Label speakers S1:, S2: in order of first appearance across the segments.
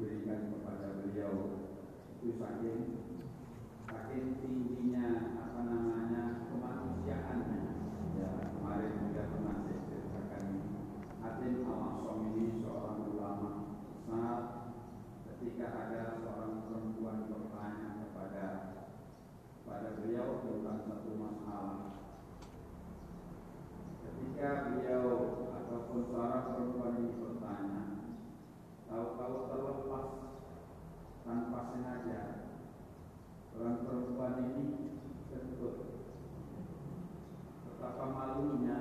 S1: diberikan kepada beliau. Itu saking saking tingginya apa namanya kemanusiaannya. Ya kemarin juga pernah saya ceritakan Atin al ini seorang ulama. Besar ketika ada seorang perempuan bertanya kepada kepada beliau tentang satu masalah. Ketika beliau ataupun seorang perempuan ini bertanya tahu-tahu terlepas tanpa sengaja orang perempuan ini kentut betapa malunya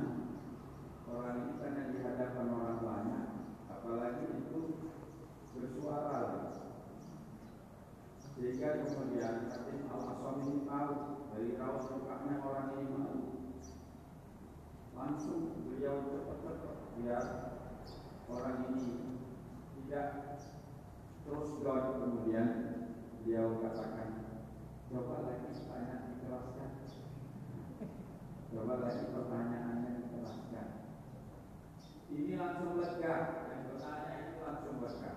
S1: orang ini karena di hadapan orang banyak apalagi itu bersuara. Sehingga kemudian Hatim Al-Asam ini tahu dari raut mukanya orang ini malu langsung beliau cepat-cepat biar orang ini tidak. Terus down kemudian beliau katakan coba lagi tanya dijelaskan coba lagi pertanyaannya dijelaskan ini langsung lega. Yang bertanya ini langsung lega.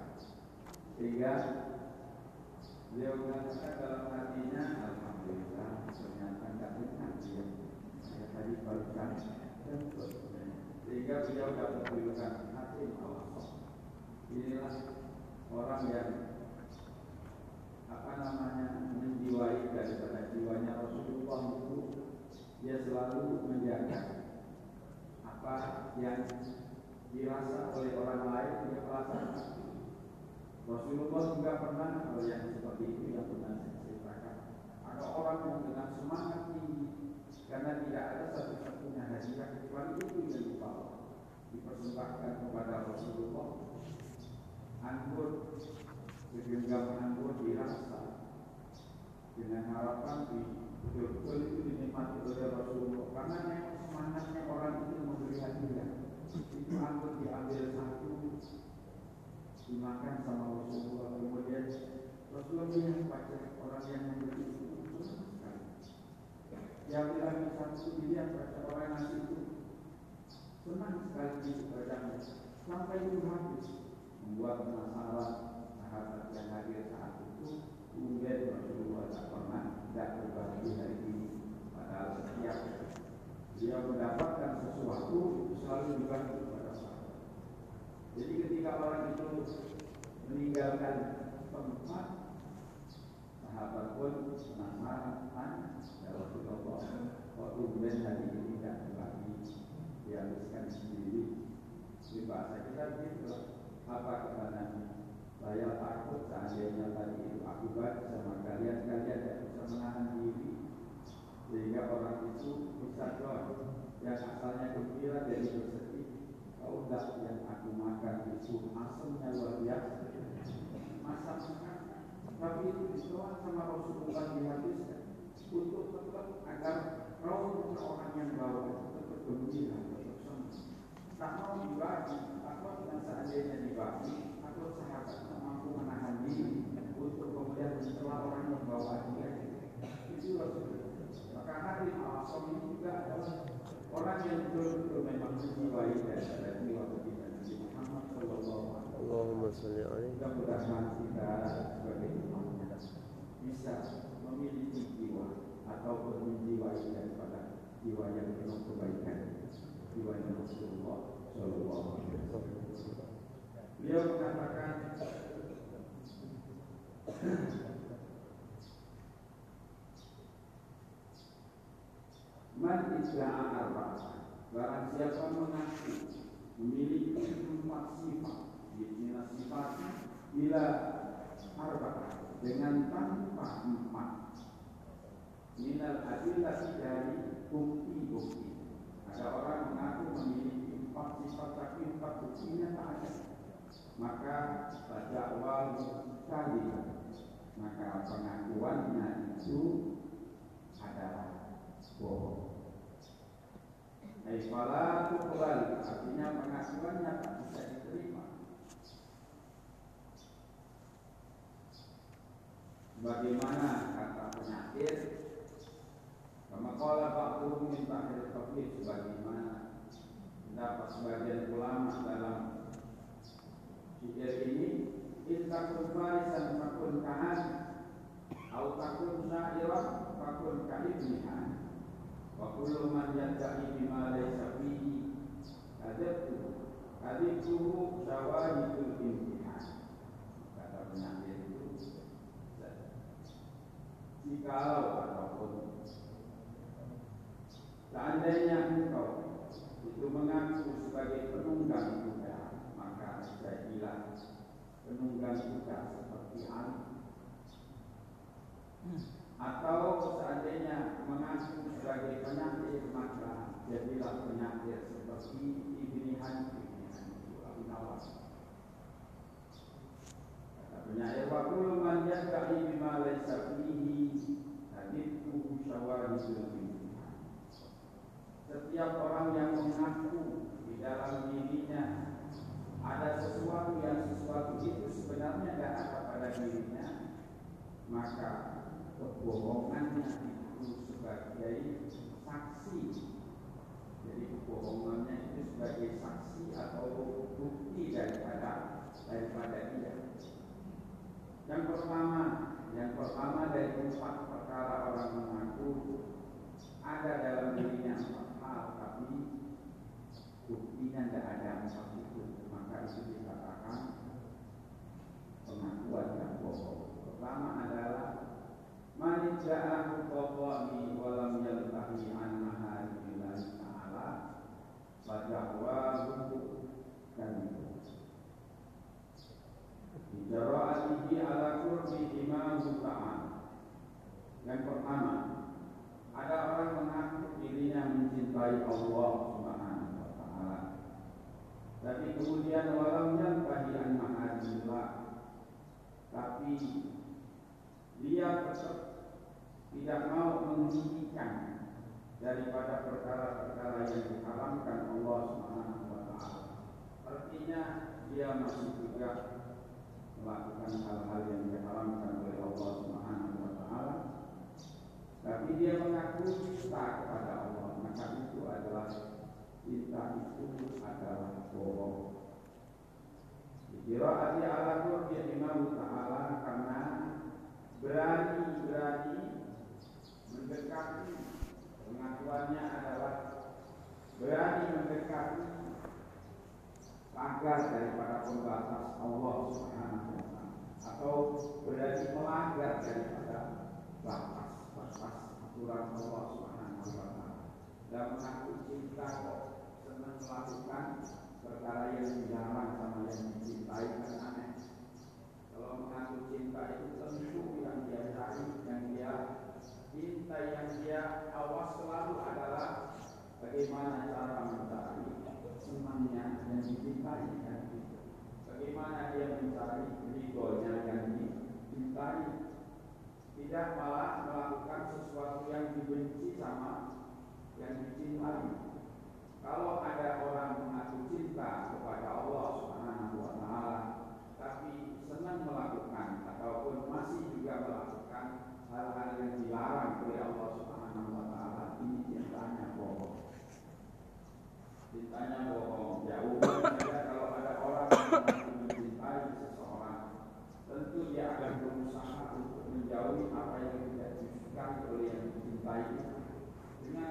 S1: Sehingga beliau mengatakan dalam hatinya alhamdulillah ternyata tidak benar dia. Saya tadi barusan sehingga beliau dapat julukan hakim Allah inilah orang yang apa namanya menjiwai daripada jiwanya Rasulullah itu dia selalu menjaga apa yang dirasa oleh orang lain dia rasakan Rasulullah juga pernah hal yang seperti itu yang pernah saya ceritakan ada orang yang dengan semangat tinggi karena tidak ada satu-satunya hadiah kecuali itu yang dibawa dipersembahkan kepada Rasulullah anggur segenggam anggur dirasa dengan harapan di betul-betul itu dinikmati oleh Rasulullah. Karena memang semangatnya orang itu memberi hadiah itu anggur diambil satu dimakan sama Rasulullah. Kemudian Rasulullah melihat wajah orang yang memberi itu diambil lagi satu dilihat wajah orang nasi itu senang sekali wajahnya sampai itu habis membuat penasaran sahabat yang hadir saat itu kemudian Rasulullah tak pernah tidak berbagi hari ini padahal setiap dia mendapatkan sesuatu selalu dibagi kepada sahabat. Jadi ketika orang itu meninggalkan tempat sahabat pun penasaran ya Rasulullah kok kemudian hari ini tidak berbagi dihabiskan sendiri? Di bahasa kita begitu apa kata saya takut seandainya tadi itu akibat sama kalian kalian tidak bisa menahan diri. Sehingga orang itu bisa doa yang asalnya gembira jadi bersedih kau tak yang aku makan itu asamnya luar biasa. Masak tapi itu disoal sama Rasulullah dihabiskan untuk tetap agar raut orang yang bawa tetap gembira tak mau dibagi takut dengan seandainya dibagi takut sahabat tak mampu menahan diri untuk kemudian mencela orang yang bawa dia. Itu maka hari Al-Asam ini juga adalah orang yang betul-betul memang menjiwai daripada jiwa kita Nabi Muhammad Sallallahu Alaihi Wasallam.
S2: Allahumma salli alaihi.
S1: Mudah-mudahan kita sebagai umat bisa memiliki jiwa ataupun menjiwai daripada jiwa yang penuh kebaikan jiwa yang Rasulullah. Beliau mengatakan Man isya'a arba'ah Barang siapa mengaku memiliki empat sifat Bismillah sifatnya Bila arba'ah Dengan tanpa empat. Minal adillati dari bukti-bukti. Ada orang mengaku memiliki empat sifat Tapi empat buktinya tak ada Maka Tadakwa kali Maka pengakuannya itu adalah bohong Aifala tuqbal artinya pengakuannya tak bisa diterima. Bagaimana kata penyakit? Kama qala ba'dhum min ba'dil tafsir sebagaimana dapat sebagian ulama dalam sihir ini. In takun farisan fakun kahan. Au takun syairah fakun kaibnihan. Wa kullu man yadda'i bima laysa fihi kadabtu kadibtuhu syawahidul imtihan. Kata penyakit itu. Jikalau ataupun seandainya engkau itu mengaku sebagai penunggang kuda maka jadilah penunggang kuda seperti Ali atau seandainya mengaku sebagai penyakit maka jadilah penyakit seperti ibni Hanif Abu Nawas kata penyair wa kullu man yadda'i bima laysa fihi hadithu imtihan setiap orang yang mengaku di dalam dirinya ada sesuatu yang sesuatu itu sebenarnya tidak ada pada dirinya maka kebohongannya itu sebagai saksi. Jadi kebohongannya itu sebagai saksi atau bukti daripada daripada dia. Yang pertama, yang pertama dari empat perkara orang mengaku ada dalam dirinya tapi buktinya tidak ada itu, maka itu dikatakan pengakuan yang bohong. Pertama adalah Man ja'ahu qawami wa lam yantahi an maharibillahi ta'ala Fadahwahu kamibu Bijara'atihi ala kurbi imamu ta'ala Yang pertama Ada orang mengaku dirinya mencintai Allah Tapi kemudian walam yantahi an maharibillah Tapi dia tetap tidak mau menghentikan daripada perkara-perkara yang diharamkan Allah Subhanahu wa taala. Artinya dia masih juga melakukan hal-hal yang diharamkan oleh Allah Subhanahu wa taala. Tapi dia mengaku cinta kepada Allah, maka itu adalah cinta itu adalah bohong. Dikira ala qurbi Imam Ta'ala karena berani-berani mendekati. Pengakuannya adalah berani mendekati pagar daripada pembatas Allah Subhanahu wa atau berani melanggar daripada batas-batas aturan Allah Subhanahu wa dan mengaku cinta kok senang melakukan perkara yang dilarang sama yang dicintai kan aneh kalau mengaku cinta itu tentu yang dia cari, yang dia cinta, yang dia awas selalu adalah bagaimana cara mencari senangnya yang dicintai kan. Bagaimana dia mencari ridhonya yang dicintai, tidak malah melakukan sesuatu yang dibenci sama yang dicintai. Kalau ada orang mengaku cinta kepada Allah Subhanahu wa taala tapi senang melakukan ataupun masih juga melakukan hal-hal yang dilarang oleh Allah Subhanahu wa taala ini cintanya bohong. Cintanya bohong. Umum saja kalau ada orang yang mencintai seseorang, tentu dia akan berusaha untuk menjauhi apa yang tidak disukai oleh yang dicintai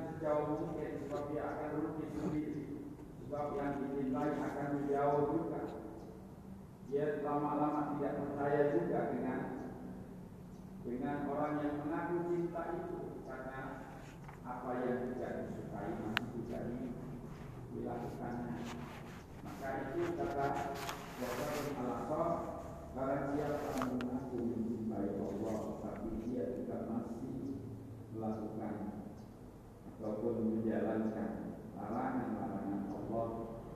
S1: sejauh mungkin sebab dia akan rugi sendiri. Sebab yang dicintai akan menjauh juga. Dia lama-lama tidak percaya juga dengan dengan orang yang mengaku cinta itu. Karena apa yang tidak disukai masih juga dilakukannya. Maka itu kata Jabar al Barang siapa mengaku mencintai Allah Tapi dia juga masih melakukan Ataupun menjalankan larangan-larangan Allah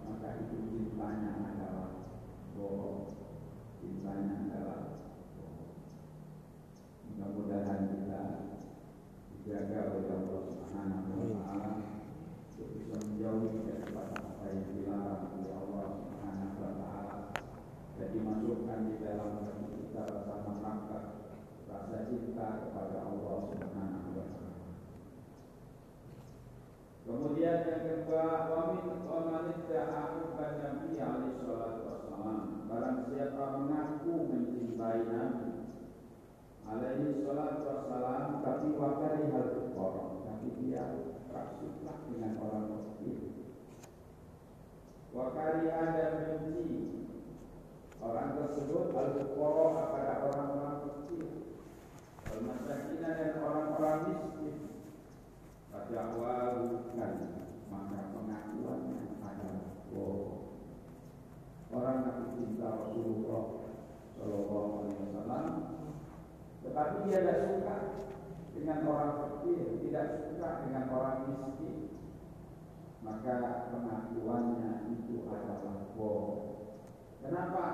S1: Maka itu cintanya adalah bohong Cintanya adalah bohong Mudah-mudahan kita dijaga oleh Allah Subhanahu wa taala untuk bisa menjauhi daripada apa yang dilarang oleh Allah Subhanahu wa taala dan dimasukkan di dalam hati kita rasa mengangkat rasa cinta kepada Allah Subhanahu wa taala. Kemudian yang kedua, wa min qamanidda ahubban Nabi alaihi salatu wassalam. Barang siapa mengaku mencintai Nabi alaihi salatu wassalam tapi wakari hal orang tapi dia tak suka dengan orang fakir. Wakari ada benci orang tersebut al-fuqara kepada orang-orang fakir. Al-masakin dan orang-orang miskin. Faja'walukan maka pengakuannya adalah bohong. Orang yang cinta Rasulullah Shallallahu Alaihi Wasallam, tetapi dia tidak suka dengan orang fakir, tidak suka dengan orang miskin, maka pengakuannya itu adalah bohong. Kenapa?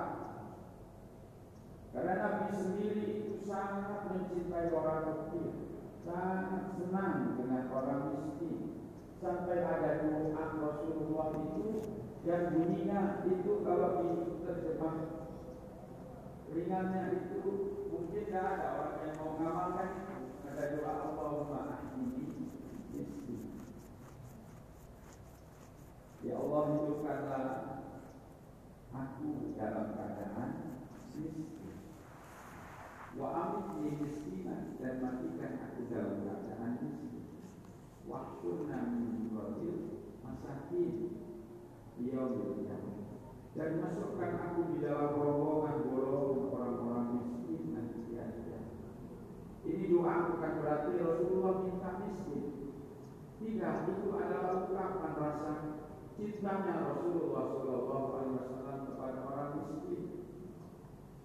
S1: Karena Nabi sendiri itu sangat mencintai orang fakir, sangat senang dengan orang miskin. Sampai ada doa Rasulullah itu yang bunyinya itu kalau diterjemah ringannya itu mungkin tidak ada orang yang mau ngamalkan ada doa Allahumma miskin. Ya Allah hidupkanlah aku dalam keadaan miskin. Wa amitni miskinan dan matikan aku dalam keadaan miskin. Wa kunna min rajul masakin yaumil dan masukkan aku di dalam rombongan golongan orang-orang miskin di akhirat. Ini doa bukan berarti Rasulullah minta miskin. Tidak, itu adalah ungkapan rasa cintanya Rasulullah Shallallahu Alaihi Wasallam kepada orang miskin.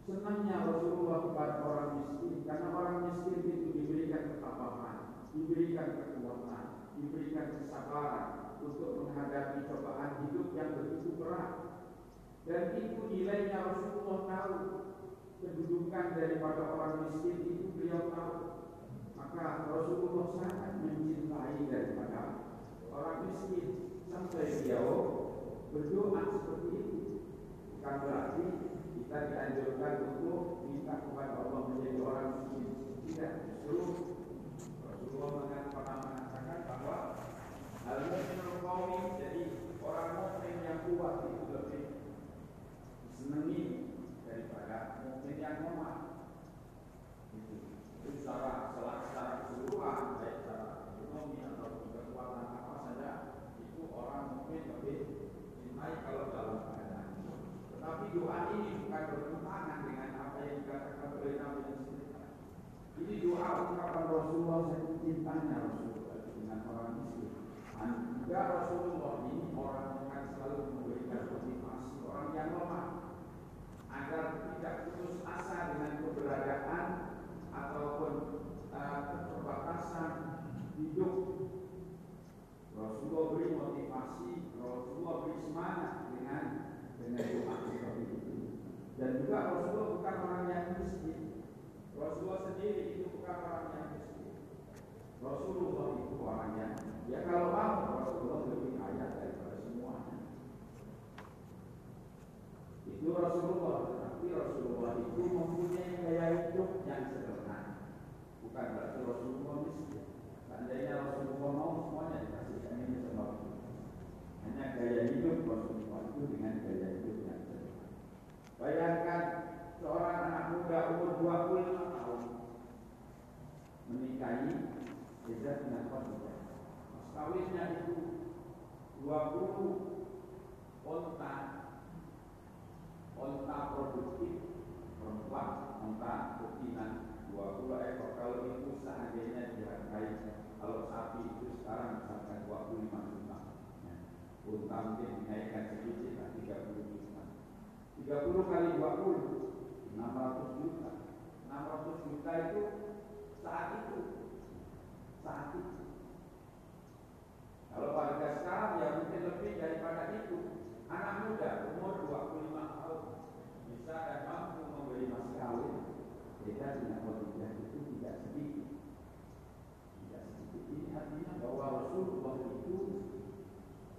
S1: Senangnya Rasulullah kepada orang miskin karena orang miskin itu diberikan ketabahan, diberikan kekuatan, diberikan kesabaran untuk menghadapi cobaan hidup yang begitu berat. Dan itu nilainya Rasulullah tahu kedudukan daripada orang miskin itu beliau tahu. Maka Rasulullah sangat mencintai daripada orang miskin sampai beliau berdoa seperti itu. Bukan berarti kita dianjurkan untuk minta kepada Allah menjadi orang miskin. Tidak, justru Rasulullah pernah mengatakan bahwa al-mu'minul qawi jadi orang mukmin yang kuat itu lebih disenangi daripada mukmin yang lemah. Itu, secara secara, secara keseluruhan baik secara ekonomi atau kekuatan apa saja itu orang mukmin lebih cintai kalau dalam Tetapi doa ini bukan bertentangan dengan apa yang dikatakan oleh Nabi sendiri. Ini doa ungkapan Rasulullah cintanya Rasulullah dengan orang. Dan juga Rasulullah ini orang yang selalu memberikan motivasi orang yang lemah agar tidak putus asa dengan keberadaan ataupun uh, keterbatasan hidup. Rasulullah beri motivasi, Rasulullah beri semangat dengan dengan doa. Dan juga Rasulullah bukan orang yang miskin. Rasulullah sendiri itu bukan orang yang miskin. Rasulullah itu orang yang ya kalau mau Rasulullah lebih kaya daripada semuanya. Itu Rasulullah, tapi Rasulullah itu mempunyai gaya hidup yang sederhana. Bukan berarti Rasulullah miskin. Seandainya Rasulullah mau semuanya dikasih ini sebab hanya gaya hidup Rasulullah itu dengan gaya hidup Bayangkan seorang anak muda umur 25 tahun menikahi dengan Khadijah. Mas kawinnya itu 20 onta onta produktif perempuan onta betina 20 ekor kalau itu seandainya dihargai kalau sapi itu sekarang misalkan 25 juta ya. unta mungkin dinaikkan sedikit lah 30 juta 30 kali 20 600 juta. 600 juta itu saat itu. Saat itu. Kalau harga sekarang ya mungkin lebih daripada itu. Anak muda umur 25 tahun bisa dan mampu membeli mas kawin. Beda dengan Khadijah itu tidak sedikit. Tidak sedikit. Ini artinya bahwa Rasulullah itu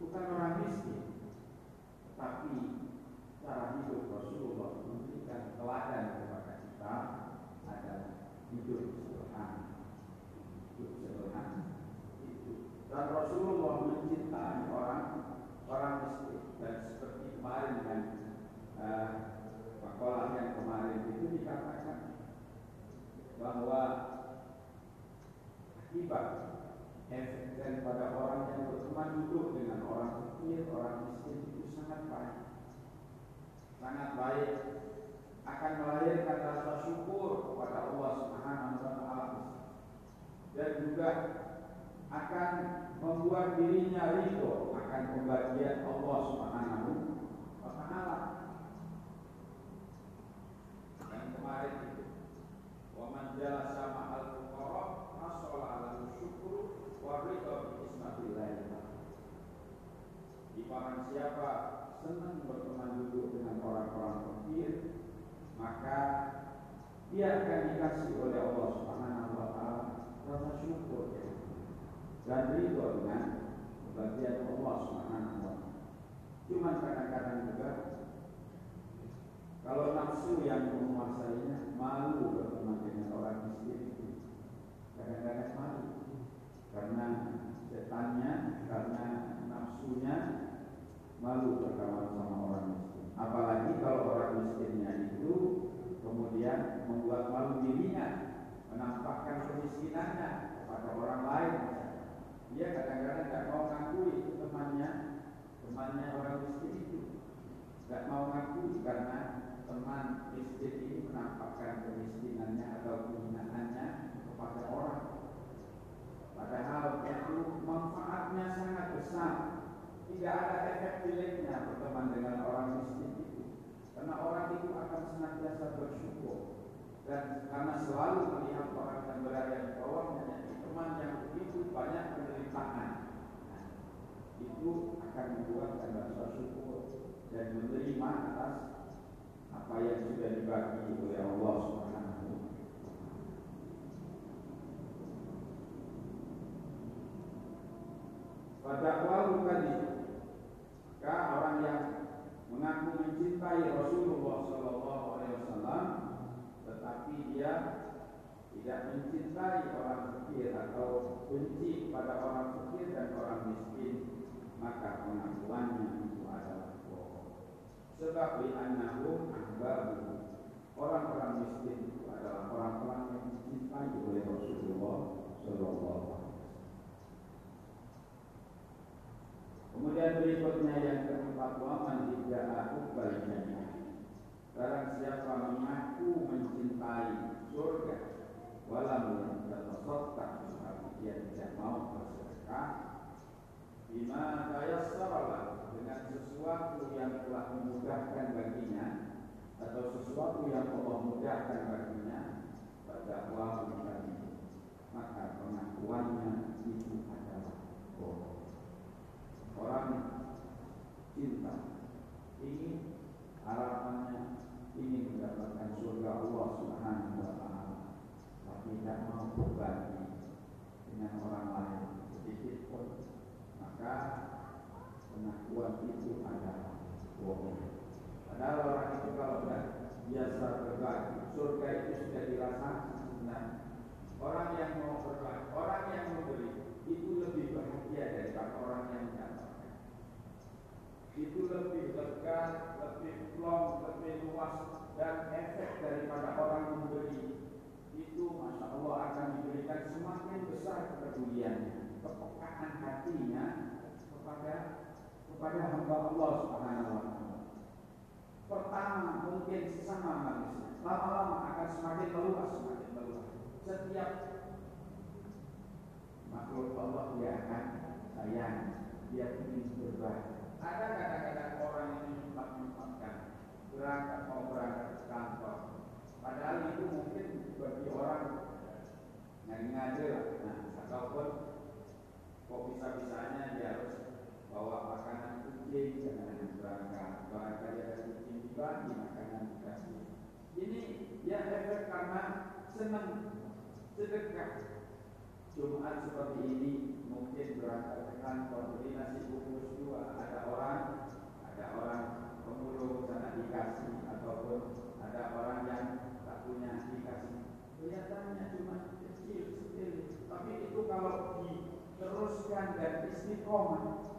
S1: bukan orang miskin tetapi cara hidup Rasulullah memberikan teladan kepada kita adalah hidup sederhana. Hidup sederhana dan Rasulullah mencintai orang orang miskin. Dan seperti kemarin kan uh, yang kemarin itu dikatakan bahwa akibat efek daripada orang yang berteman hidup dengan orang fakir, orang miskin itu sangat baik. Sangat baik akan melahirkan rasa syukur kepada Allah Subhanahu wa taala. Dan juga akan membuat dirinya ridho akan pembagian Allah Subhanahu wa taala. Yang kemarin itu wa man jalasa ma'al fuqara hasala 'ala syukru wa ridha bi ismatillah. Di barang siapa senang berteman duduk dengan orang-orang fakir, maka dia akan dikasih oleh Allah Subhanahu wa taala rasa syukur dan ridho dengan bagian Allah Subhanahu wa taala. Cuma kadang-kadang juga kalau nafsu yang menguasainya malu berteman dengan orang miskin itu kadang-kadang malu karena setannya karena nafsunya malu berkawan sama orang miskin. Apalagi kalau orang miskinnya itu kemudian membuat malu dirinya, menampakkan kemiskinannya kepada orang lain. Dia kadang-kadang tidak mau ngakui temannya, temannya orang miskin itu, tidak mau ngakui karena teman miskin ini menampakkan kemiskinannya atau kehinaannya kepada orang. Padahal itu manfaatnya sangat besar. Tidak ada efek jeleknya berteman dengan orang miskin itu. Karena orang itu akan senantiasa bersyukur. Dan karena selalu melihat orang yang berada di bawahnya, teman yang begitu banyak penderitaan. Nah, itu akan membuat rasa syukur dan menerima atas apa yang sudah dibagi oleh Allah Subhanahu Pada waktu tadi, maka orang yang mengaku mencintai Rasulullah Shallallahu Alaihi Wasallam, tetapi dia tidak mencintai orang fakir atau benci pada orang fakir dan orang miskin, maka pengakuannya itu adalah bohong. Sebab li'annahu ahbabu Orang-orang miskin itu adalah orang-orang yang dicintai oleh Rasulullah Sallallahu Alaihi Kemudian berikutnya yang keempat waman tidak ukbal Barang siapa mengaku mencintai surga yatasoddak tetapi dia tidak mau bersedekah. Bima tayassara dengan sesuatu yang telah memudahkan baginya atau sesuatu yang Allah mudahkan baginya tadi maka pengakuannya itu adalah bohong orang cinta. Ingin harapannya ingin mendapatkan surga Allah Subhanahu wa taala. Tapi tidak mau berbagi dengan orang lain. Sedikit pun. Maka pengakuan itu adalah bohong. Padahal orang itu kalau sudah biasa berbagi surga itu sudah dirasakan sebenarnya. Orang yang mau berbagi orang yang memberi itu lebih bahagia daripada orang yang mendapatkan itu lebih lebih plong, lebih luas dan efek daripada orang memberi itu masya Allah akan diberikan semakin besar kepeduliannya, kepekaan hatinya kepada kepada hamba Allah Subhanahu wa taala. Pertama mungkin sesama manusia, lama-lama akan semakin meluas, semakin meluas. Setiap makhluk Allah dia akan sayang, dia ingin berbagi. Ada kadang-kadang orang yang menyempat-nyempatkan berangkat mau berangkat ke kantor. Padahal itu mungkin bagi orang yang ngade lah. Nah, ataupun kok bisa-bisanya dia harus bawa makanan kucing dengan berangkat. Barangkali ada kucing dibagi makanan dikasih. Ini dia efek karena senang sedekah. Jumat seperti ini mungkin berangkat ke kantor beli nasi bungkus dua ada orang ada orang pemulung sana dikasih ataupun ada orang yang tak punya dikasih kelihatannya cuma tapi itu kalau diteruskan dan istiqomah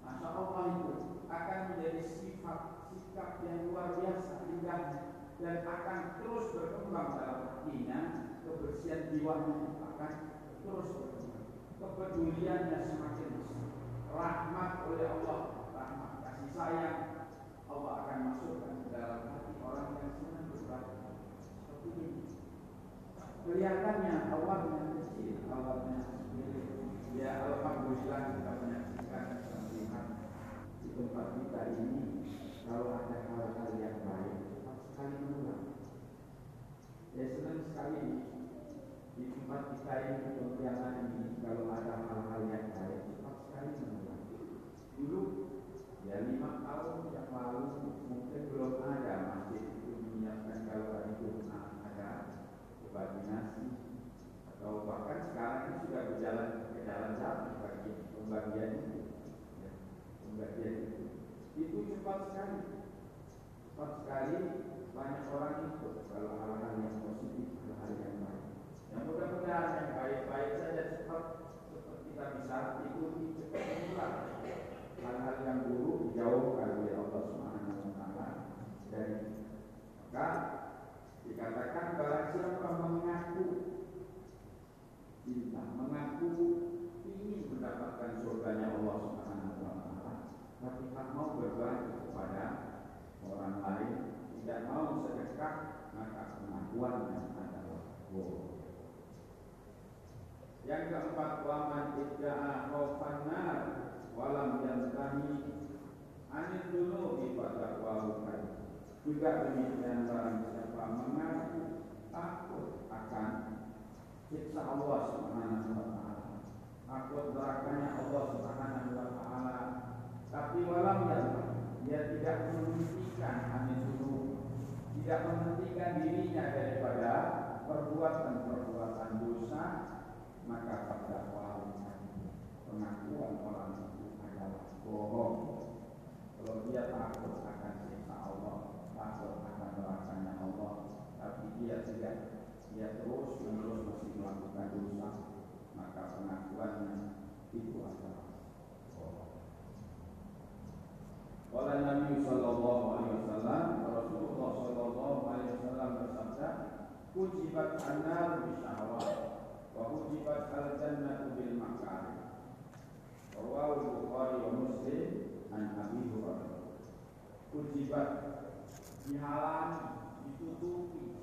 S1: Masya Allah itu akan menjadi sifat sikap yang luar biasa indahnya dan akan terus berkembang dalam hatinya kebersihan jiwanya akan terus berkembang. Kepeduliannya semakin besar. Rahmat oleh Allah rahmat kasih sayang Allah akan masukkan ke dalam hati orang yang senang berbagi seperti ini. Kelihatannya awalnya awalnya ya Alhamdulillah kita menyaksikan di tempat kita ini ada hal-hal yang baik ya sekali di tempat kita ini ada hal-hal yang baik cepat sekali dulu ya lima tahun yang lalu mungkin belum ada masjid kalau ada bahkan sekarang ini sudah berjalan berjalan-jalan bagi pembagian itu. Ya, pembagian itu. Itu cepat sekali. Cepat sekali banyak orang ikut kalau hal-hal yang positif hal-hal yang baik. Yang mudah-mudahan yang baik-baik saja cepat cepat kita bisa ikuti cepat pulang hal-hal yang buruk dijauhkan oleh Allah Subhanahu wa taala. Dari maka dikatakan barang siapa mengaku cinta mengaku ingin mendapatkan surganya Allah Subhanahu wa taala tapi tak mau berbagi kepada orang lain tidak mau sedekah maka pengakuannya adalah bohong yang keempat waman idda'a khaufan walam yantahi anil dunubi pada wahukan juga demikian barang siapa mengaku takut akan siksa Allah Subhanahu wa taala takut nerakanya Allah Subhanahu wa taala tapi walam yantahi dia tidak menghentikan anil dunub tidak menghentikan dirinya daripada perbuatan-perbuatan dosa maka pada pengakuan orang itu adalah bohong. Kalau dia takut akan siksa Allah, takut akan nerakanya Allah, tapi dia tidak, dia terus menerus melakukan dosa maka pengakuannya itu adalah sholat. Oleh Nabi Shallallahu Alaihi Wasallam Rasulullah Shallallahu Alaihi Wasallam bersabda, "Kujibat anar bisyahwat, wa kujibat al jannah bil makar." Rawahu Bukhari wa Muslim an Abi Hurairah. Kujibat dihalangi, ditutupi,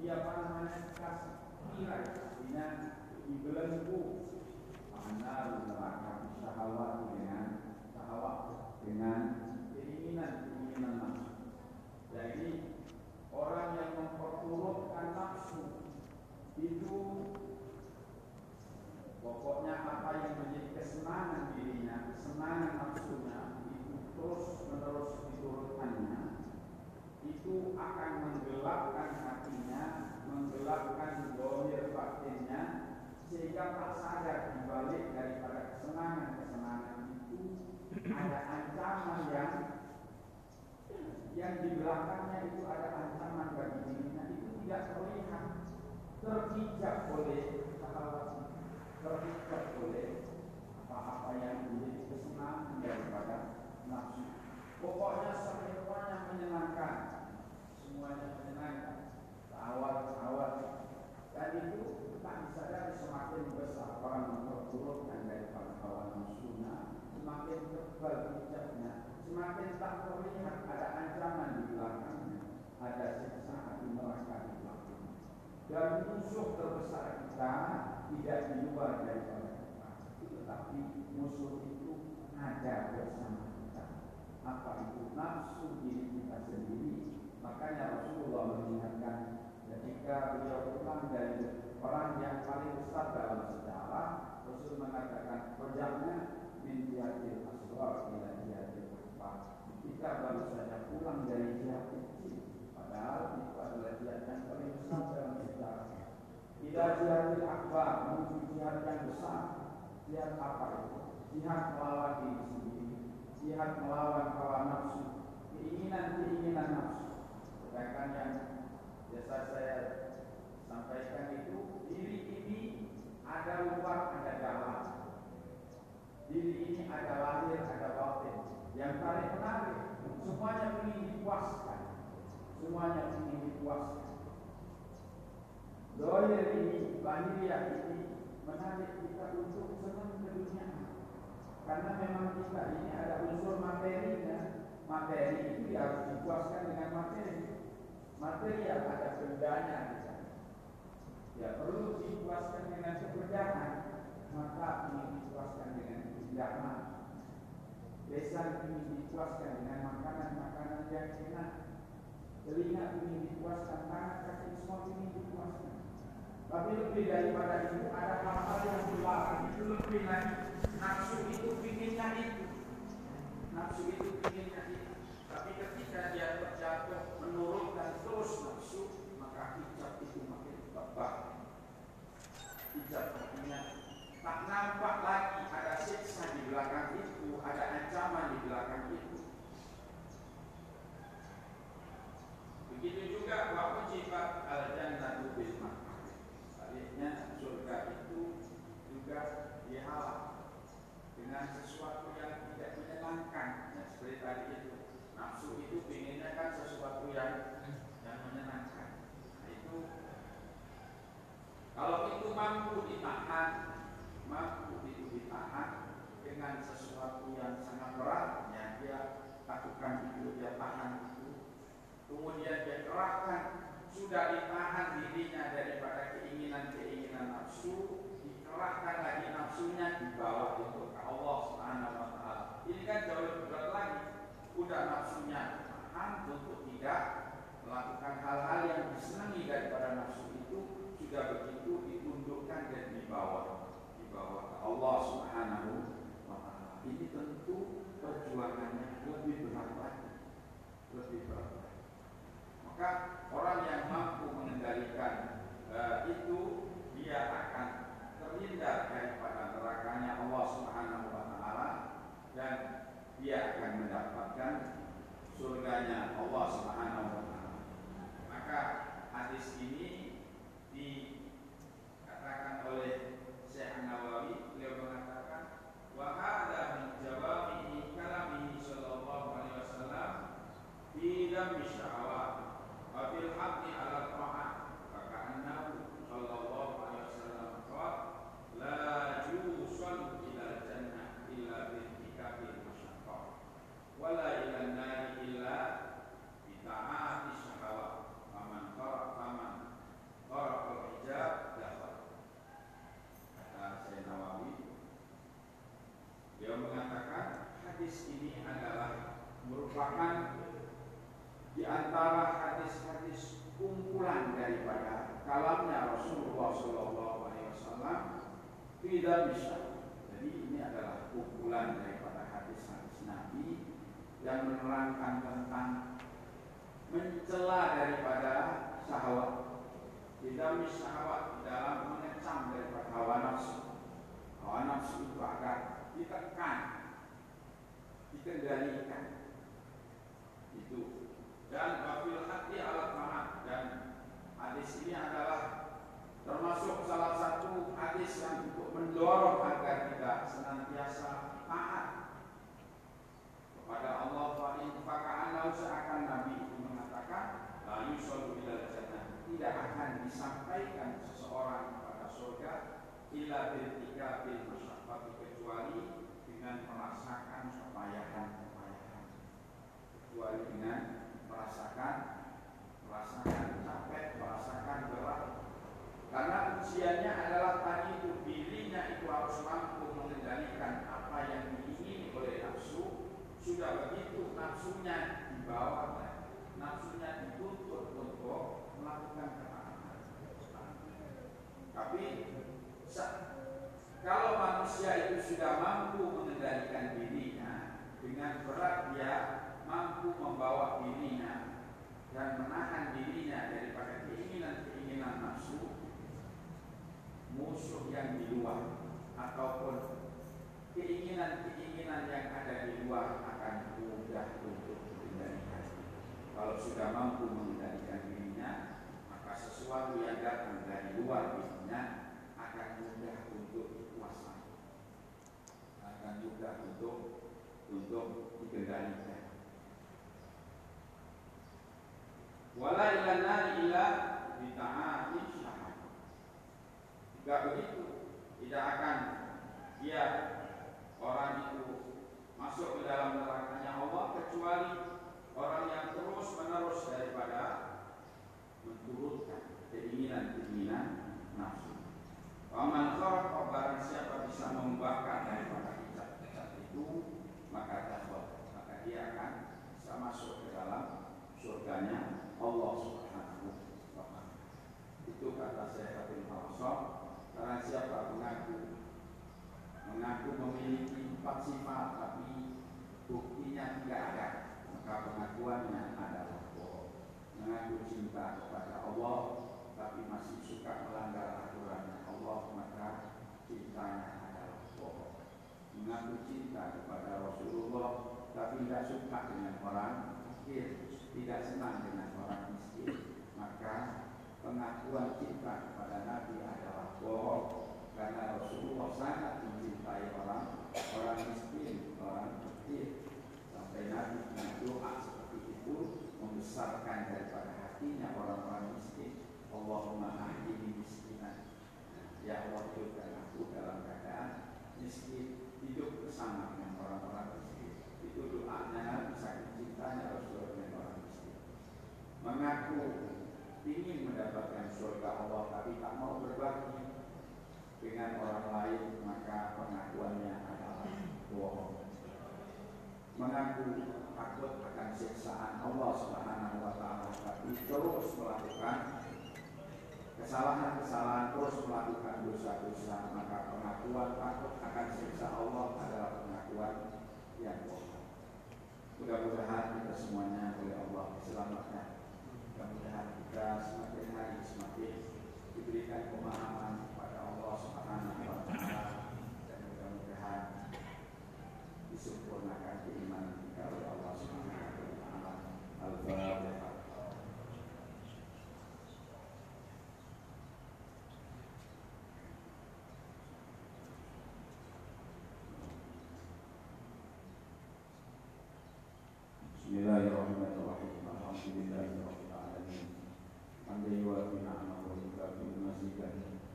S1: dia panas kasih itu akan menggelapkan hatinya, menggelapkan sehingga tak sadar dibalik daripada kesenangan-kesenangan itu ada ancaman yang yang di belakangnya itu ada ancaman bagi dirinya. Itu tidak terlihat terhijab oleh syahwat terhijab oleh apa-apa yang menjadi kesenangan daripada nafsu. Pokoknya semuanya menyenangkan, semuanya menyenangkan, awal-awal. Dan itu tak disadari semakin besar orang memperburukkan daripada hawa nafsunya, semakin tebal hijabnya, semakin tak terlihat ada ancaman di belakangnya, ada siksa di neraka di belakangnya. Dan musuh terbesar kita tidak di luar daripada kita, tetapi musuh itu ada bersama apa itu nafsu diri kita sendiri makanya Rasulullah mengingatkan ketika beliau pulang dari orang yang paling besar dalam sejarah Rasul mengatakan kerjanya min jihadil aswar ila jihadil akbar kita baru saja pulang dari jihad kecil padahal itu adalah jihad yang paling besar dalam sejarah. Tidak jihadil akbar menuju jihad yang besar. Jihad apa itu? Jihad melawan diri sendiri. Jihad melawan hawa nafsu, keinginan-keinginan nafsu. Sedangkan yang biasa saya sampaikan itu ada luar, ada dalam. Diri ini ada lahir, ada batin. Yang paling menarik, semuanya ingin dipuaskan. Semuanya ingin dipuaskan. Doa ini, lahiriah ini menarik kita untuk senang ke dunia karena memang kita ini ada unsur materinya. Materi itu ya harus dipuaskan dengan materi. Materi yang ada bendanya. Ya perlu dipuaskan dengan pekerjaan. Maka ingin dipuaskan dengan keindahan. Desa ingin dipuaskan dengan makanan-makanan yang enak. Telinga ingin dipuaskan, tangan kaki semua ingin dipuaskan. Tapi lebih daripada itu ada hal-hal yang dilarang itu lebih lagi nafsu itu pinginnya itu nafsu itu pinginnya itu tapi ketika dia terjatuh menurunkan terus nafsu maka hijab itu makin tebal hijab artinya tak nampak lagi hadis ini adalah merupakan di antara hadis-hadis kumpulan daripada kalamnya Rasulullah Shallallahu Alaihi Wasallam tidak bisa. Jadi ini adalah kumpulan daripada hadis-hadis Nabi yang menerangkan tentang mencela daripada syahwat. Tidak syahwat dalam mengecam daripada hawa nafsu. Hawa nafsu itu agar ditekan, kendalikan itu. Dan wafil hati alat mana dan hadis ini adalah termasuk salah satu hadis yang untuk mendorong agar kita senantiasa taat kepada Allah. Faka'anau seakan Nabi itu mengatakan Layu solu ilal Tidak akan disampaikan seseorang kepada surga Illa bertiga bil masyarakat Kecuali dengan merasakan kepayahan-kepayahan kecuali dengan merasakan merasakan capek, merasakan berat karena ujiannya adalah tadi itu dirinya itu harus mampu mengendalikan apa yang diingini oleh nafsu. Sudah begitu nafsunya dibawa nafsunya dituntut untuk melakukan ketaatan. Tapi kalau manusia itu sudah mampu mengendalikan dirinya dengan berat dia mampu membawa dirinya dan menahan dirinya daripada keinginan-keinginan nafsu musuh yang di luar ataupun keinginan-keinginan yang ada di luar akan mudah untuk dikendalikan. Kalau sudah mampu mengendalikan dirinya, maka sesuatu yang datang dari luar dirinya akan mudah untuk dikuasai, akan mudah untuk untuk dikendalikan. Wala ila bita'ati syahadat. Jika begitu, tidak akan dia orang itu masuk ke dalam nerakanya Allah kecuali orang yang terus menerus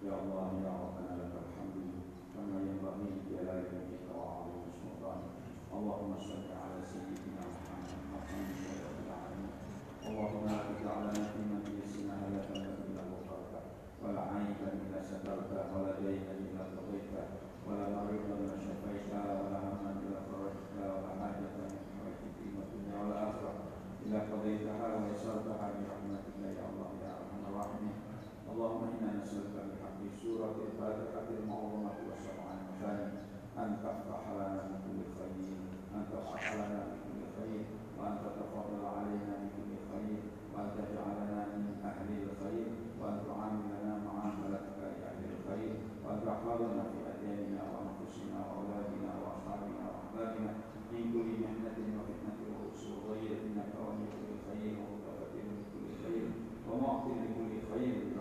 S1: يا الله يا ربنا لك الحمد كما ينبغي لجلال وجهك وعظيم سلطانك اللهم صل على سيدنا محمد مقام شرف العالمين. اللهم لا تجعل لنا في الا غفرته ولا عيبا إلا سترته ولا دينا إلا قضيته ولا مريضا إلا شفيته ولا هما إلا فرجته ولا حاجة من حوائج الدنيا والاخره إلا قضيتها ويسرتها برحمتك يا الله يا أرحم الراحمين. اللهم إنا نسألك سورة الفاتحة المعظمة والشرع المثاني. أن تفتح لنا بكل خير أن تفتح لنا بكل خير وأن تتفضل علينا بكل خير وأن تجعلنا من أهل الخير وأن تعاملنا معاملتك لأهل الخير وأن تحفظنا في أدياننا وأنفسنا وأولادنا وأصحابنا وأحبابنا من كل محنة وفتنة وأسر ضيق إنك كل خير ومتفتح لكل خير ومعطي لكل خير.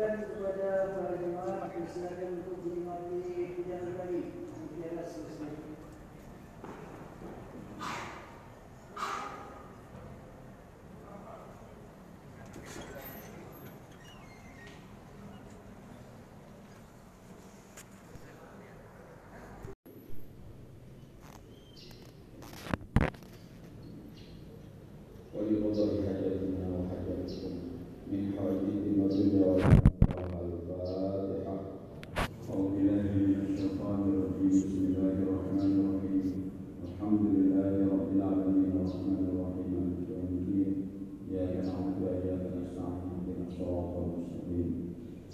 S1: الكذب ولا ظالمات بسبب الكفر والدين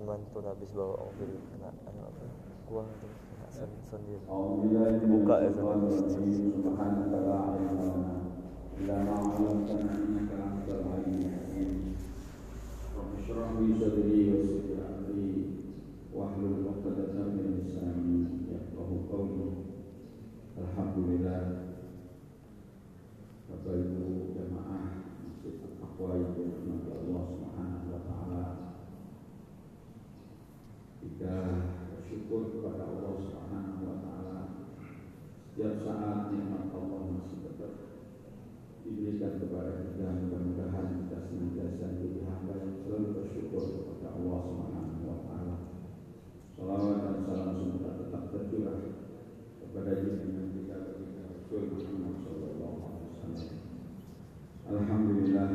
S2: teman tuh habis bawa mobil kena anu apa gua terus kena sen sendiri buka ya
S1: Alhamdulillah Bapak Ibu Jamaah Masjid Al-Aqwa yang dirahmati Allah SWT Kita bersyukur kepada Allah Subhanahu wa taala setiap saat nikmat Allah masih tetap diberikan kepada kita mudah-mudahan kita senantiasa menjadi hamba yang selalu bersyukur kepada Allah Subhanahu wa taala. Salawat dan salam semoga tetap tercurah kepada junjungan kita baginda Rasul Muhammad sallallahu alaihi wasallam. Alhamdulillah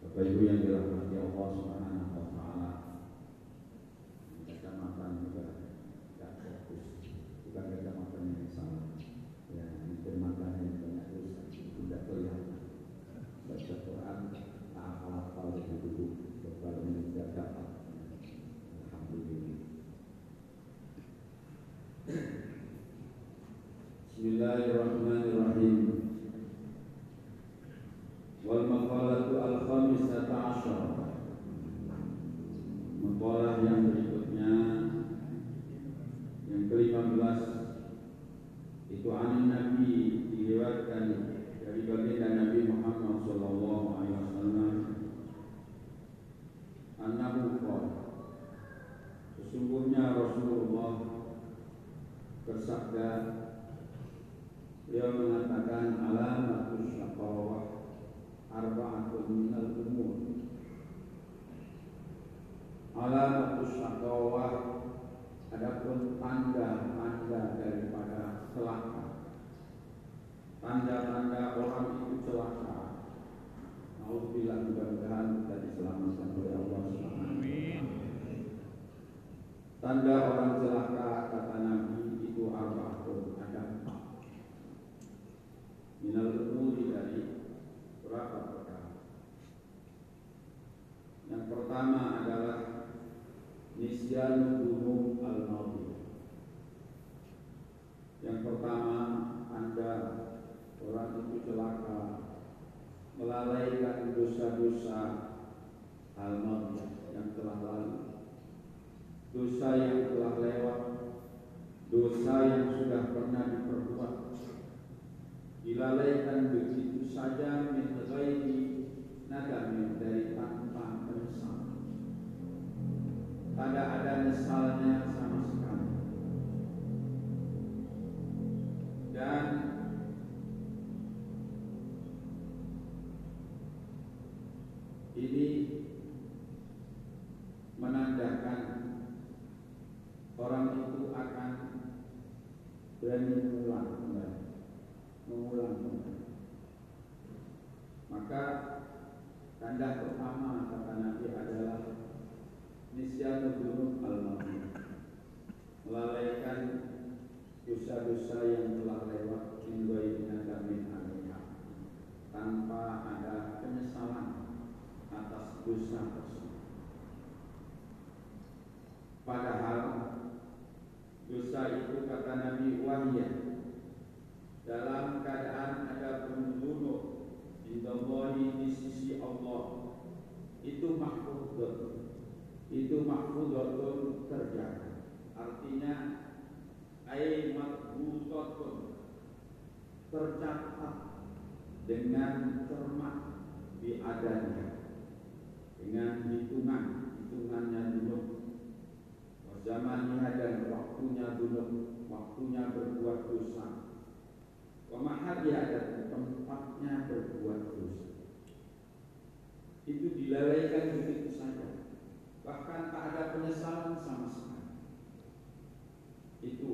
S1: Bapak Ibu yang dirahmati Allah Subhanahu. Kacamata juga tidak fokus, bukan kacamata yang salah. Ya, ini kacamata yang banyak dosa, tidak kelihatan. Baca Quran, hafal dengan duduk, kalau ini tidak dapat. Alhamdulillah. Bismillahirrahmanirrahim. Wal maqalatu al-khamisata asyara. Maqalah yang berikutnya yang ke-15 itu anin Nabi diriwayatkan dari baginda Nabi Muhammad sallallahu alaihi wasallam. Annahu Sesungguhnya Rasulullah bersabda Beliau mengatakan alamatus syaqawah arba'atun minal umur Alamatus syaqawah adapun tanda-tanda daripada celaka Tanda-tanda orang itu celaka Alhamdulillah mudah-mudahan kita diselamatkan oleh Allah Subhanahu Tanda orang celaka kata Nabi itu arba'atun ada empat minal umuri dari berapa perkara. Yang pertama adalah nisyanu dunum al Yang pertama Anda orang itu celaka melalaikan dosa-dosa al yang telah lalu. Dosa yang telah lewat, dosa yang sudah pernah diperbuat dilalaikan begitu saja min ghairi dari Tidak ada nyesalnya sama sekali. Dan ini menandakan orang itu akan berani mengulang kembali mengulang kembali. Maka tanda pertama kata Nabi adalah nisyanu dunub al melalaikan dosa-dosa yang telah lewat min min alaiha tanpa ada penyesalan atas dosa tersebut. Padahal dosa itu kata Nabi wahya. Dalam keadaan ada pembunuh indallahi di sisi Allah. Itu mahfudun itu mahfudatun terjaga. Artinya ay makbutatun tercatat dengan cermat di adanya dengan hitungan hitungannya dulu. Zamannya dan waktunya dulu waktunya berbuat dosa. Wamahadiha dan tempatnya berbuat dosa. Itu dilalaikan begitu saja Bahkan tak ada penyesalan sama sekali. Itu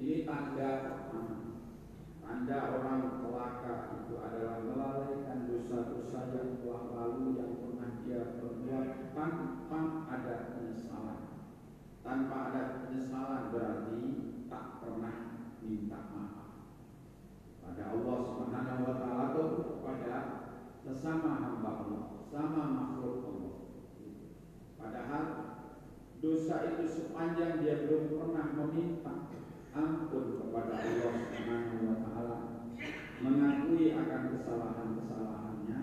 S1: Ini tanda pertama. Tanda orang celaka itu adalah melalaikan dosa-dosa yang telah lalu Yang pernah dia perbuat tanpa ada penyesalan. Tanpa ada penyesalan berarti tak pernah minta maaf. Pada Allah Subhanahu wa taala atau kepada sesama hamba Allah, sama makhluk. Padahal dosa itu sepanjang dia belum pernah meminta ampun kepada Allah Subhanahu wa taala, mengakui akan kesalahan-kesalahannya,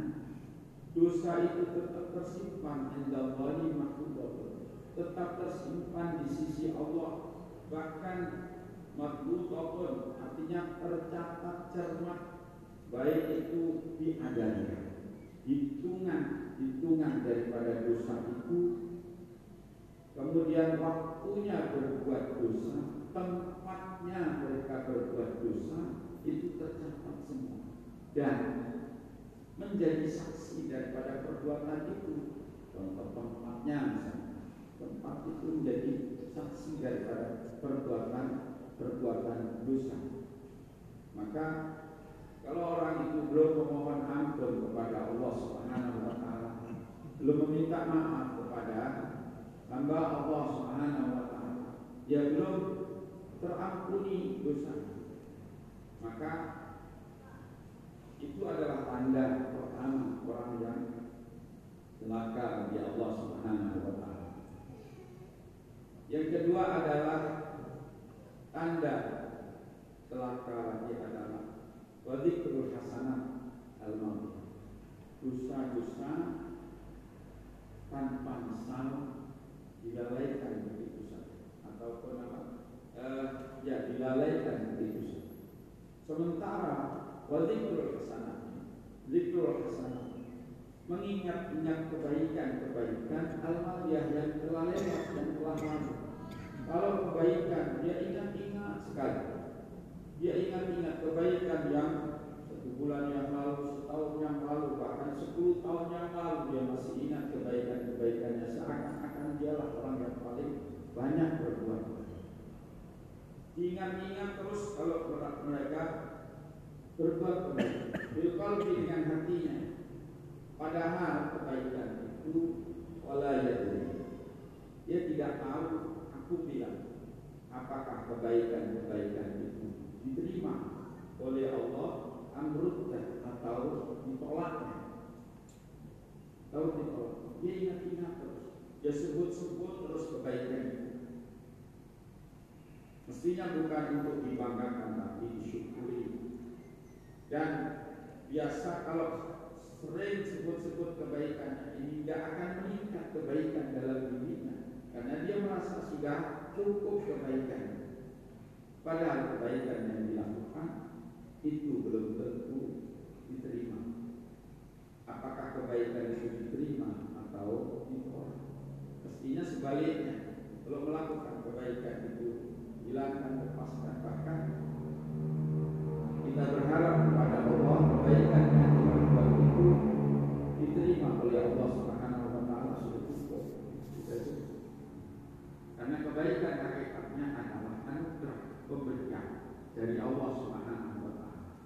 S1: dosa itu tetap tersimpan indallahi mahfudatun, tetap tersimpan di sisi Allah. Bahkan makbutatun artinya tercatat cermat baik itu diadanya hitungan hitungan daripada dosa itu kemudian waktunya berbuat dosa tempatnya mereka berbuat dosa itu tercatat semua dan menjadi saksi daripada perbuatan itu contoh tempatnya misalnya tempat itu menjadi saksi daripada perbuatan perbuatan dosa. Maka kalau orang itu belum memohon ampun kepada Allah Subhanahu wa taala, belum meminta maaf kepada hamba Allah Subhanahu wa taala, dia belum terampuni dosa. Maka itu adalah tanda pertama orang yang celaka di Allah Subhanahu wa taala. Yang kedua adalah tanda celaka lagi adalah hasanat al dosa-dosa tanpa misal dilalaikan begitu saja ataupun apa eh, ya dilalaikan begitu saja sementara wadikrul hasanat zikrul hasanat kebaikan-kebaikan al-madiyah yang telah lewat dan telah lalu kalau kebaikan dia ingat-ingat sekali. Dia ingat-ingat kebaikan yang satu bulan yang lalu, setahun yang lalu, bahkan sepuluh tahun yang lalu dia masih ingat kebaikan-kebaikannya seakan-akan dialah orang yang paling banyak berbuat. Ingat-ingat terus kalau mereka berbuat. Bilqalbi dengan hatinya. Padahal kebaikan itu walayat dia tidak tahu aku bilang apakah kebaikan-kebaikan itu diterima oleh Allah amrutnya atau ditolaknya. Atau ditolak. Dia ingat-ingat terus. Dia sebut-sebut terus kebaikan itu. Mestinya bukan untuk dibanggakan tapi disyukuri. Dan biasa kalau sering sebut-sebut kebaikan ini tidak akan meningkat kebaikan dalam dirinya karena dia merasa sudah cukup kebaikan. Padahal kebaikan yang dilakukan itu belum tentu diterima. Apakah kebaikan itu diterima atau ditolak? Mestinya sebaliknya. Kalau melakukan kebaikan itu hilangkan lepaskan bahkan kita berharap kepada Allah kebaikan yang dilakukan itu diterima oleh Allah Subhanahu wa taala sudah cukup. Sudah cukup. Karena kebaikan hakikatnya adalah anugerah pemberian dari Allah Subhanahu wa taala.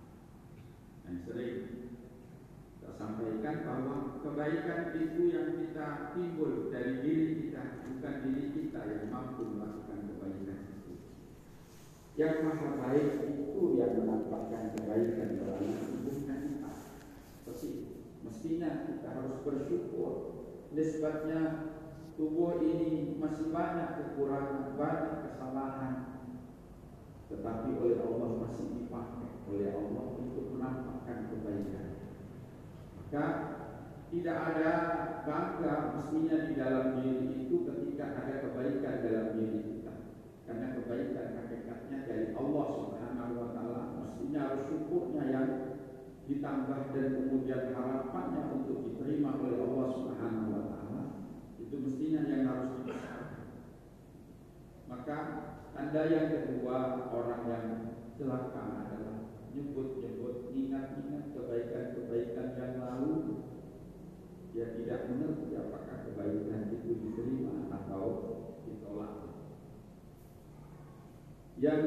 S1: Yang sering kita sampaikan bahwa kebaikan itu yang kita timbul dari diri kita, bukan diri kita yang mampu melakukan kebaikan itu. Yang maha baik itu yang menampakkan kebaikan dalam tubuhnya kita. Mestinya kita harus bersyukur nisbatnya tubuh ini masih banyak kekurangan, banyak kesalahan, tetapi oleh Allah masih dipakai oleh Allah untuk menampakkan kebaikan. Maka tidak ada bangga mestinya di dalam diri itu ketika ada kebaikan dalam diri kita. Karena kebaikan hakikatnya dari Allah Subhanahu wa taala. Mestinya harus syukurnya yang ditambah dan kemudian harapannya untuk diterima oleh Allah Subhanahu wa taala. Mestinya yang harus dibesarkan. Maka tanda yang kedua orang yang celaka adalah nyebut-nyebut, ingat-ingat kebaikan-kebaikan yang lalu dia tidak mengerti apakah kebaikan itu diterima atau ditolak. Yang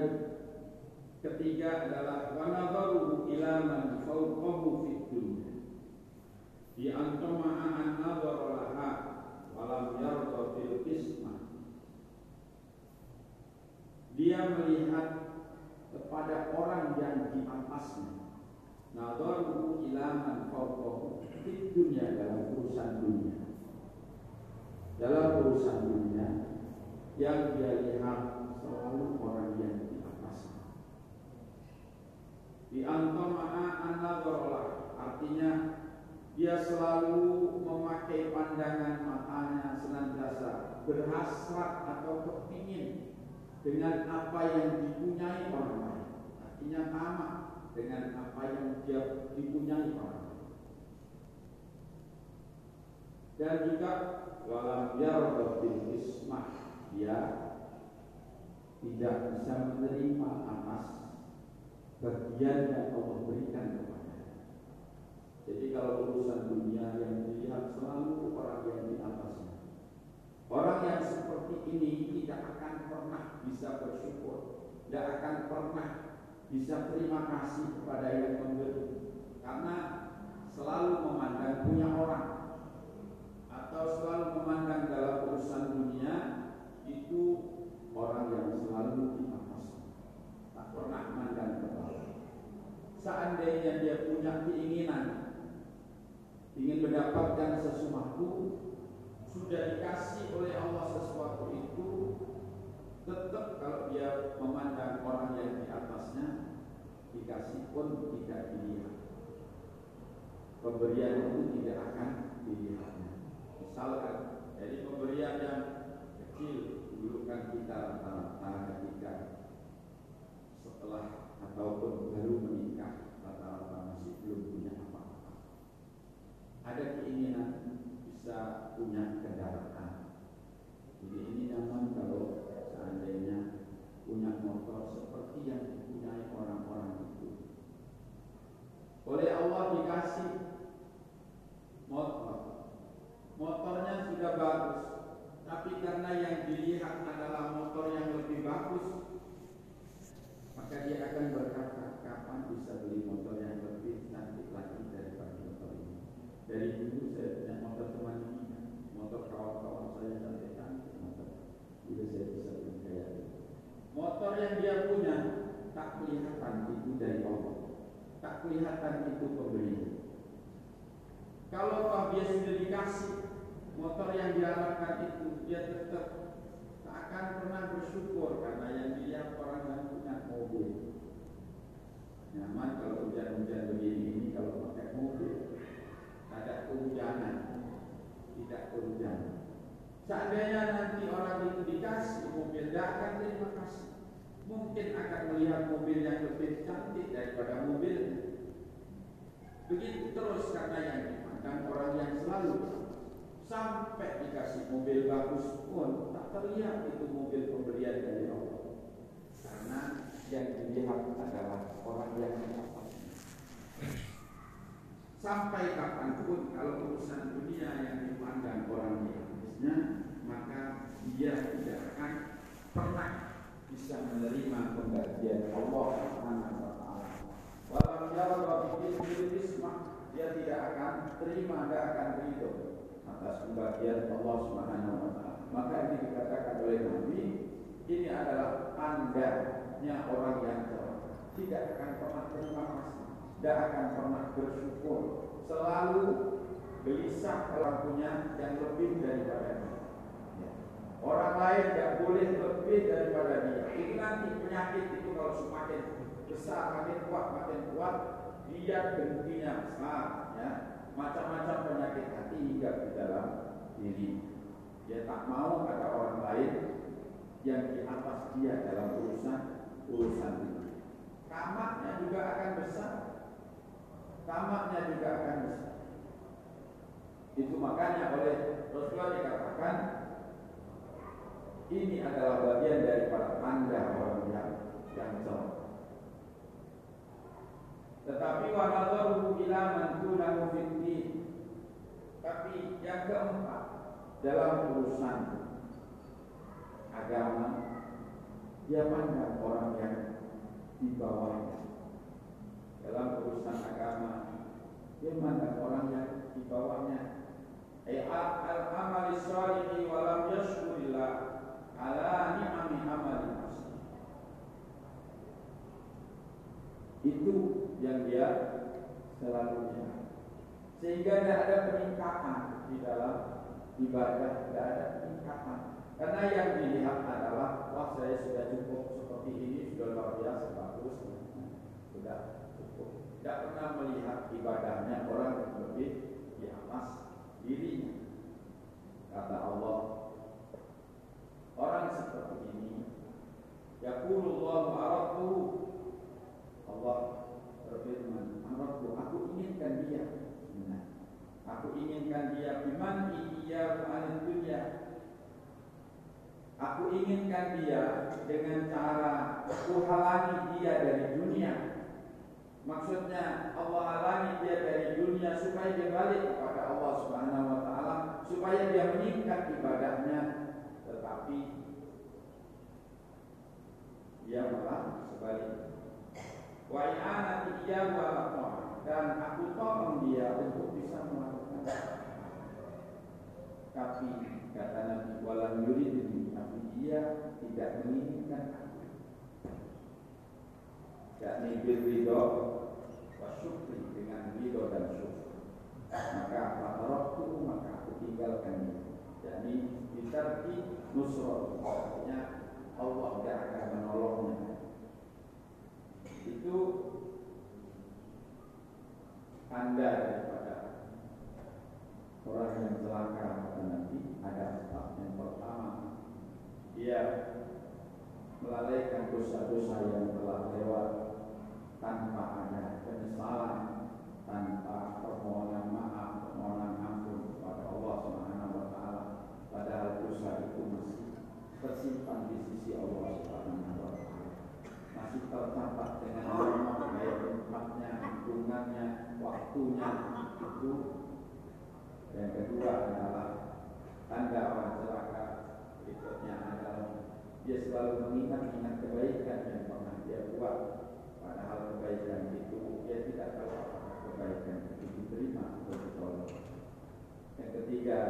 S1: ketiga adalah wanadharuhu ila man fawqahu fid dunya. Di antama'a an laha walam yarda fil qismah. Dia melihat kepada orang yang di atasnya. Nadharuhu ila man fawqahu di dunia dalam urusan dunia dalam urusan dunia yang dia lihat selalu orang yang di atasnya di antama'a an-nadharlah artinya dia selalu memakai pandangan matanya senantiasa berhasrat atau kepingin dengan apa yang dipunyai orang lain. Artinya tamak dengan apa yang dia dipunyai orang lain. Dan juga walam yarda bil ismah dia tidak bisa menerima atas bagian yang Allah berikan kepada jadi kalau urusan dunia yang dilihat selalu orang yang di atasnya. Orang yang seperti ini tidak akan pernah bisa bersyukur tidak akan pernah bisa terima kasih kepada yang memberi. Karena selalu memandang punya orang atau selalu memandang dalam urusan dunia itu orang yang selalu di atas tak pernah memandang ke bawah seandainya dia punya keinginan mendapatkan sesuatu sudah dikasih oleh Allah sesuatu itu tetap kalau dia memandang orang yang di atasnya dikasih pun tidak dilihat. Pemberian itu tidak akan dilihatnya. Misalkan jadi pemberian yang kecil dulu kan kita rata-rata ketika setelah ataupun baru menikah rata-rata masih belum punya ada keinginan bisa punya kendaraan. Jadi ini nyaman kalau seandainya punya motor seperti yang dipunyai orang-orang itu. Oleh Allah dikasih motor. Motornya sudah bagus tapi karena yang dilihat adalah motor yang lebih bagus maka dia akan berkata kapan bisa beli motor yang lebih cantik lagi daripada motor ini dari dulu saya punya motor cuma ini motor kawan-kawan saya cantik cantik motor itu saya bisa gitu. motor yang dia punya tak kelihatan itu dari Allah tak kelihatan itu pembelinya kalau toh dia sudah dikasih motor yang diharapkan itu, dia tetap tak akan pernah bersyukur karena yang dilihat orang yang punya mobil. Nyaman kalau hujan-hujan begini ini kalau pakai mobil, ada kehujanan, tidak kehujanan. Seandainya nanti orang itu dikasih mobil, tidak akan terima kasih. Mungkin akan melihat mobil yang lebih cantik daripada mobilnya. Begitu terus karena yang dimandang orang yang selalu sampai dikasih mobil bagus pun tak terlihat itu mobil pemberian dari Allah. Karena yang dilihat adalah orang yang. Sampai kapan pun kalau urusan dunia yang dipandang orang di atasnya, maka dia tidak akan pernah bisa menerima pembagian Allah Subhanahu wa taala. Dia tidak akan terima, tidak akan ridho atas pembagian Allah Subhanahu wa taala. Maka ini dikatakan oleh Nabi, ini adalah tandanya orang yang tidak akan pernah terima kasih, tidak akan pernah bersyukur, selalu gelisah kalau punya yang lebih daripada ini. lain tidak boleh lebih daripada dia. Itu nanti penyakit itu kalau semakin besar, makin kuat, makin kuat, dia dengkinya besar, ya. Macam-macam penyakit hati hingga di dalam diri. Dia tak mau ada orang lain yang di atas dia dalam urusan urusan ini. Tamaknya juga akan besar. Tamaknya juga akan besar. Itu makanya oleh Rasulullah dikatakan ini adalah bagian daripada tanda orang yang yang. Tetapi wa nadharuhu ila man tunahu Tapi yang keempat dalam urusan agama dia pandang orang yang di bawahnya. Dalam urusan agama dia pandang orang yang di bawahnya. Ai al-amal salihi wa lam yashkurillah ala ni'ami amali Itu yang dia selalunya. Sehingga tidak ada peningkatan di dalam ibadah, tidak ada peningkatan. Karena yang dilihat adalah, wah saya sudah cukup seperti ini, sudah luar biasa, bagus, sudah. Tidak pernah melihat ibadahnya orang yang lebih di atas dirinya. Kata Allah, orang seperti ini, Yaqulullahu aradtuhu Allah berfirman, "Amartu aku inginkan dia." Nah, aku inginkan dia biman iya an dunia. Aku inginkan dia dengan cara aku halangi dia dari dunia. Maksudnya Allah halangi dia dari dunia supaya dia balik kepada Allah Subhanahu wa taala, supaya dia meningkat ibadahnya, tetapi dia malah sebaliknya. Wa i'anati iyyahu ala dan aku tolong dia untuk bisa melakukan tapi kata Nabi walam yuridni tapi dia tidak menginginkan yakni ridho wa syukri dengan ridho dan syukur maka fataroktu maka aku tinggalkan dia. Yakni bitarki nusrat artinya Allah tidak akan menolongnya. Itu tanda daripada orang yang celaka kata Nabi ada sebab yang pertama. Dia melalaikan dosa-dosa yang telah lewat tanpa ada penyesalan tanpa permohonan maaf permohonan ampun kepada Allah Subhanahu wa taala. Padahal dosa itu masih tersimpan di sisi Allah Subhanahu wa taala. Masih tercatat dengan norma baik tempatnya, hitungannya, waktunya itu. Yang kedua adalah tanda orang celaka. Berikutnya adalah dia selalu mengingat-ingat kebaikan yang pernah dia buat padahal kebaikan itu dia tidak tahu kebaikan itu diterima atau ditolak. Yang ketiga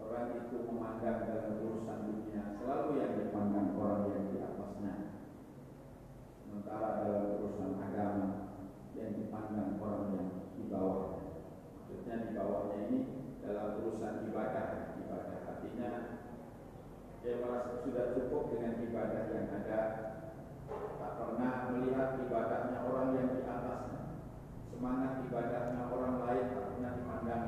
S1: orang itu memandang dalam urusan dunia selalu yang dipandang orang yang di atasnya. Sementara dalam urusan agama yang dipandang orang yang di bawah maksudnya di bawahnya ini dalam urusan ibadah ibadah artinya dia merasa sudah cukup dengan ibadah yang ada tak pernah melihat ibadahnya orang yang di atasnya semangat ibadahnya orang lain tak pernah dipandang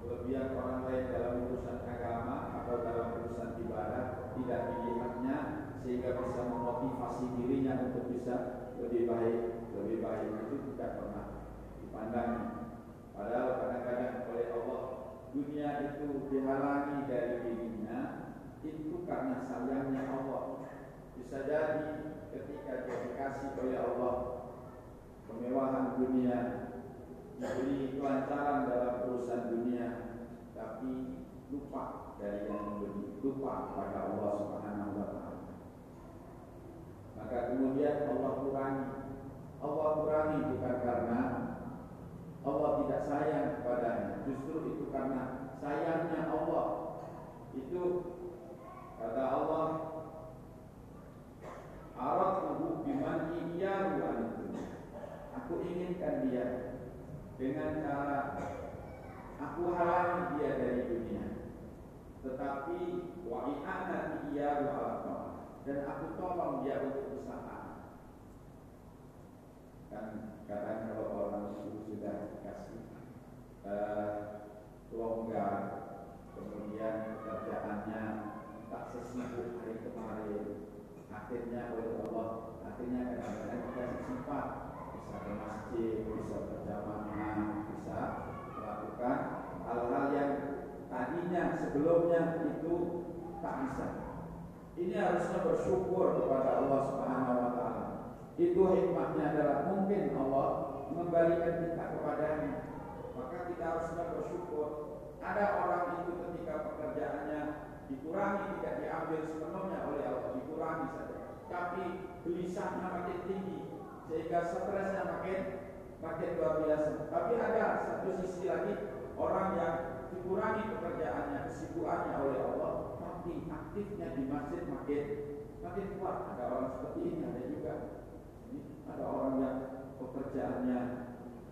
S1: kelebihan orang lain dalam urusan agama atau dalam urusan ibadah tidak dilihatnya sehingga bisa memotivasi dirinya untuk bisa lebih baik, lebih baik itu tidak pernah dipandang. Padahal kadang-kadang oleh Allah dunia itu dihalangi dari dirinya itu karena sayangnya Allah. Bisa jadi ketika dia dikasih oleh Allah kemewahan dunia, diberi kelancaran dalam urusan dunia, tapi lupa dari yang memberi, lupa pada Allah Subhanahu wa taala. Maka kemudian Allah kurangi. Allah kurangi bukan karena Allah tidak sayang kepadanya. Justru itu karena sayangnya Allah. Itu kata Allah Biman iyyahu Aku inginkan dia dengan cara aku halangi dia dari dunia. Tetapi wa'i'an dan aku tolong dia untuk usaha. Kan kadang kalau orang sudah dikasih uh, longgar, kemudian pekerjaannya tak sesibuk hari kemarin, akhirnya oleh Allah, akhirnya kadang-kadang kita sempat bisa ke masjid, bisa berjamaah, bisa melakukan hal-hal yang tadinya sebelumnya itu tak bisa. Ini harusnya bersyukur kepada Allah Subhanahu wa taala. Itu hikmahnya adalah mungkin Allah mengembalikan kita kepadanya. Maka kita harusnya bersyukur. Ada orang itu ketika pekerjaannya dikurangi tidak diambil sepenuhnya oleh Allah, dikurangi saja. Tapi gelisahnya makin tinggi sehingga stresnya makin makin luar biasa. Tapi ada satu sisi lagi orang yang dikurangi pekerjaannya, kesibukannya oleh Allah, tapi aktifnya di masjid makin makin kuat. Ada orang seperti ini, ada juga. Ada orang yang pekerjaannya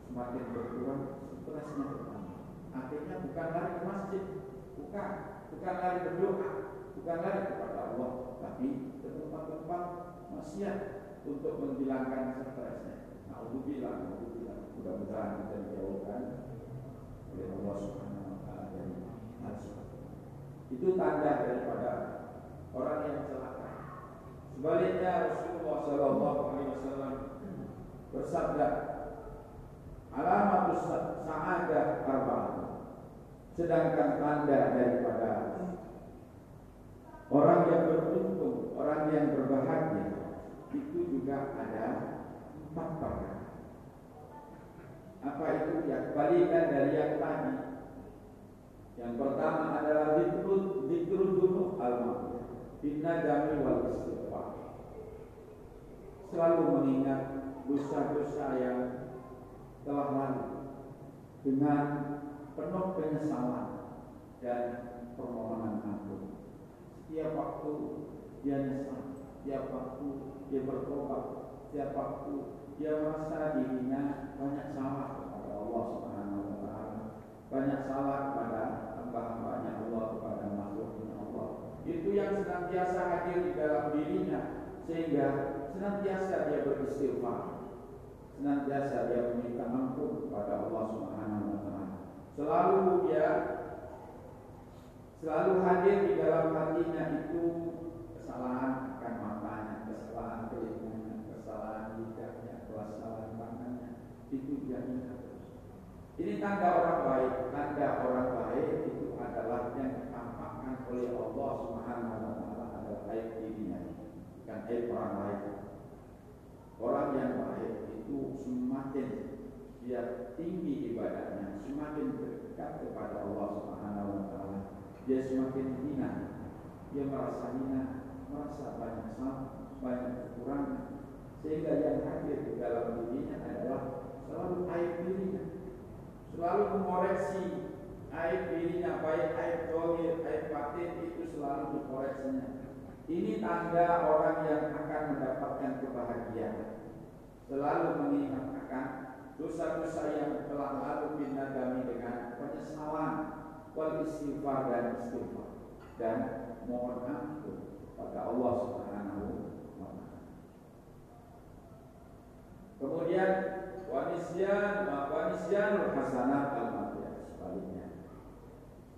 S1: semakin berkurang, stresnya bertambah. Akhirnya bukan lari ke masjid, bukan, bukan lari berdoa, bukan lari kepada Allah, tapi tempat-tempat maksiat untuk menghilangkan stresnya. Alhamdulillah, alhamdulillah. Mudah-mudahan kita dijauhkan oleh Allah Subhanahu wa taala dari hal Itu tanda daripada orang yang celaka. Sebaliknya Rasulullah Shallallahu Alaihi Wasallam bersabda, alamat sa'adah arba'ah. Sedangkan tanda daripada orang yang beruntung, orang yang berbahagia itu juga ada empat perkara. Apa itu ya kebalikan dari yang tadi? Yang pertama adalah zikrul zikrul dulu al Inna jami wal istighfar. Selalu mengingat dosa-dosa yang telah lalu dengan penuh penyesalan dan permohonan ampun. Setiap waktu dia nyesal, setiap waktu dia bertobat, setiap waktu dia merasa dirinya banyak salah kepada Allah Subhanahu wa taala. Banyak salah kepada hamba-hambanya Allah kepada makhluknya Allah. Itu yang senantiasa hadir di dalam dirinya sehingga senantiasa dia beristighfar. Senantiasa dia meminta ampun kepada Allah Subhanahu wa taala. Selalu dia selalu hadir di dalam hatinya itu kesalahan akan matanya, kesalahan telinganya, kesalahan lidahnya, kesalahan tangannya, itu dia ingat Ini tanda orang baik, tanda orang baik itu adalah yang ditampakkan oleh Allah Subhanahu wa taala adalah aib dirinya, bukan aib orang lain. Orang yang baik itu semakin dia tinggi ibadahnya, semakin dekat kepada Allah Subhanahu wa taala, dia semakin hina, dia merasa hina, merasa banyak salah, banyak kekurangan, sehingga yang hadir di dalam dirinya adalah selalu aib dirinya, selalu mengoreksi aib dirinya, baik aib dohir, aib batin itu selalu dikoreksinya. Ini tanda orang yang akan mendapatkan kebahagiaan. Selalu mengingat akan dosa-dosa yang telah lalu binadami dengan penyesalan, wal istighfar dan istighfar dan mohon ampun pada Allah Subhanahu wa taala. Kemudian wanisyan wanisyanul hasanat al sebaliknya.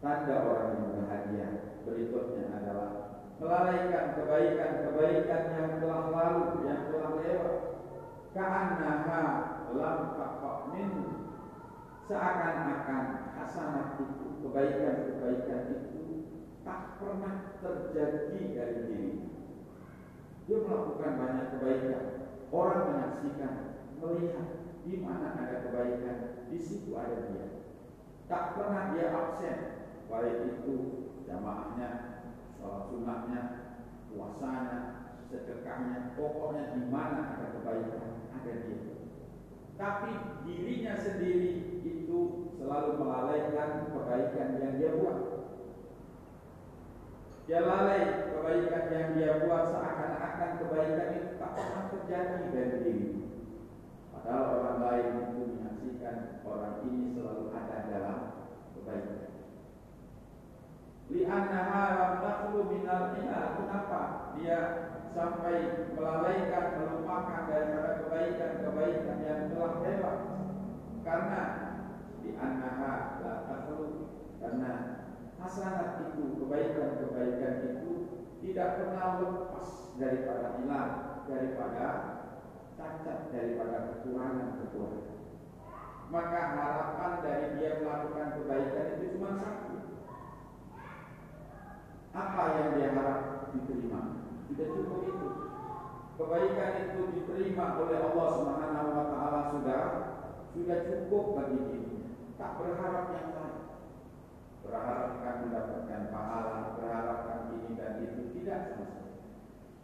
S1: Tanda orang yang bahagia berikutnya adalah melalaikan kebaikan-kebaikan yang telah lalu, yang telah lewat. Ka'annaha lam min seakan-akan hasanat itu, kebaikan-kebaikan itu tak pernah terjadi dari diri. Dia melakukan banyak kebaikan. Orang menyaksikan, melihat di mana ada kebaikan, di situ ada dia. Tak pernah dia absen, baik itu jamaahnya, sholat sunnahnya, puasanya, sedekahnya, pokoknya di mana ada kebaikan, ada dia. Tapi dirinya sendiri itu selalu melalaikan kebaikan yang dia buat. Dia lalai kebaikan yang dia buat seakan-akan kebaikan itu tak pernah terjadi dari diri. Padahal orang lain itu menyaksikan orang ini selalu ada dalam kebaikan. Li'annaha lam takhlu minal Kenapa? Dia sampai melalaikan, melupakan daripada kebaikan-kebaikan yang telah lewat. Karena di annaha la takhlu karena hasanat itu, kebaikan-kebaikan itu tidak pernah lepas daripada hilang, daripada cacat, daripada kekurangan-kekurangan. Maka harapan dari dia melakukan kebaikan itu cuma satu. Apa yang dia harap diterima? Tidak cukup itu. Kebaikan itu diterima oleh Allah Subhanahu wa taala sudah sudah cukup bagi dirinya. Tak berharap yang. Berharap akan mendapatkan pahala, berharap akan ini dan itu tidak sama.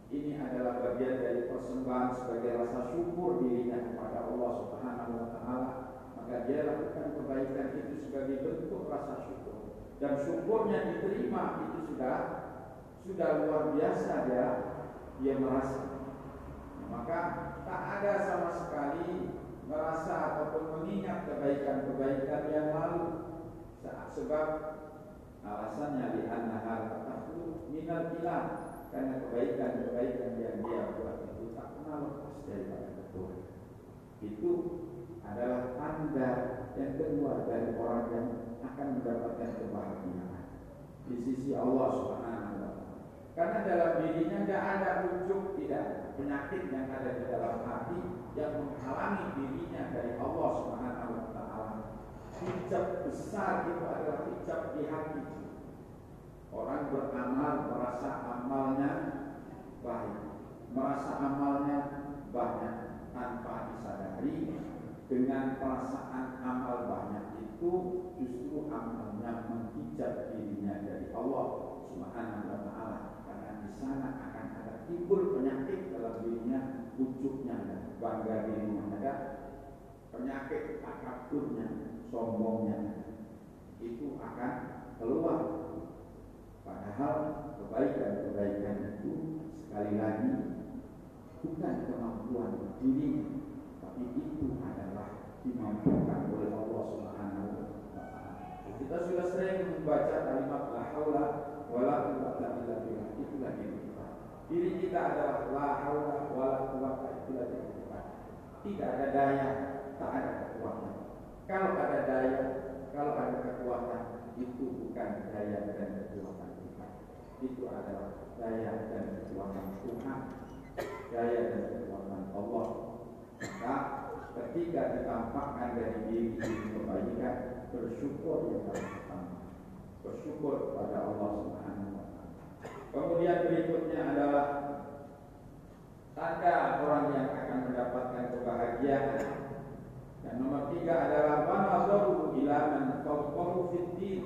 S1: Ini adalah bagian dari persembahan sebagai rasa syukur dirinya kepada Allah Subhanahu wa taala. Maka dia lakukan kebaikan itu sebagai bentuk rasa syukur. Dan syukurnya diterima itu sudah sudah luar biasa dia dia merasa. Maka tak ada sama sekali merasa ataupun mengingat kebaikan-kebaikan yang lalu sebab alasannya di hal taklu minal ilah karena kebaikan-kebaikan yang dia buat itu tak pernah lepas daripada ketuhanan itu adalah tanda yang kedua dari orang yang akan mendapatkan kebahagiaan di sisi Allah Subhanahu wa. Karena dalam dirinya tidak ada ujuk, tidak penyakit yang ada di dalam hati yang menghalangi dirinya dari Allah Subhanahu. Hijab besar itu adalah hijab di hati. Orang beramal merasa amalnya baik, merasa amalnya banyak tanpa disadari dengan perasaan amal banyak itu justru amalnya menghijab dirinya dari Allah Subhanahu wa taala. Karena di sana akan ada timbul penyakit dalam dirinya dan bangga dirinya. Ada penyakit takaburnya sombongnya itu akan keluar padahal kebaikan-kebaikan itu sekali lagi bukan kemampuan dirinya tapi itu adalah dimampukan oleh Allah Subhanahu wa taala. Kita sudah sering membaca kalimat la haula wala quwwata illa billah. Itulah diri kita. Diri kita adalah la haula wala quwwata illa billah. Tidak ada daya, tak ada kekuatan. Kalau ada daya, kalau ada kekuatan, itu bukan daya dan kekuatan kita. Itu adalah daya dan kekuatan Tuhan. Daya dan kekuatan Allah maka ketika ditampakkan dari diri kebaikan bersyukur yang pertama bersyukur kepada Allah Subhanahu wa taala. Kemudian berikutnya adalah tanda orang yang akan mendapatkan kebahagiaan. Dan nomor tiga adalah wanadharu ila man fid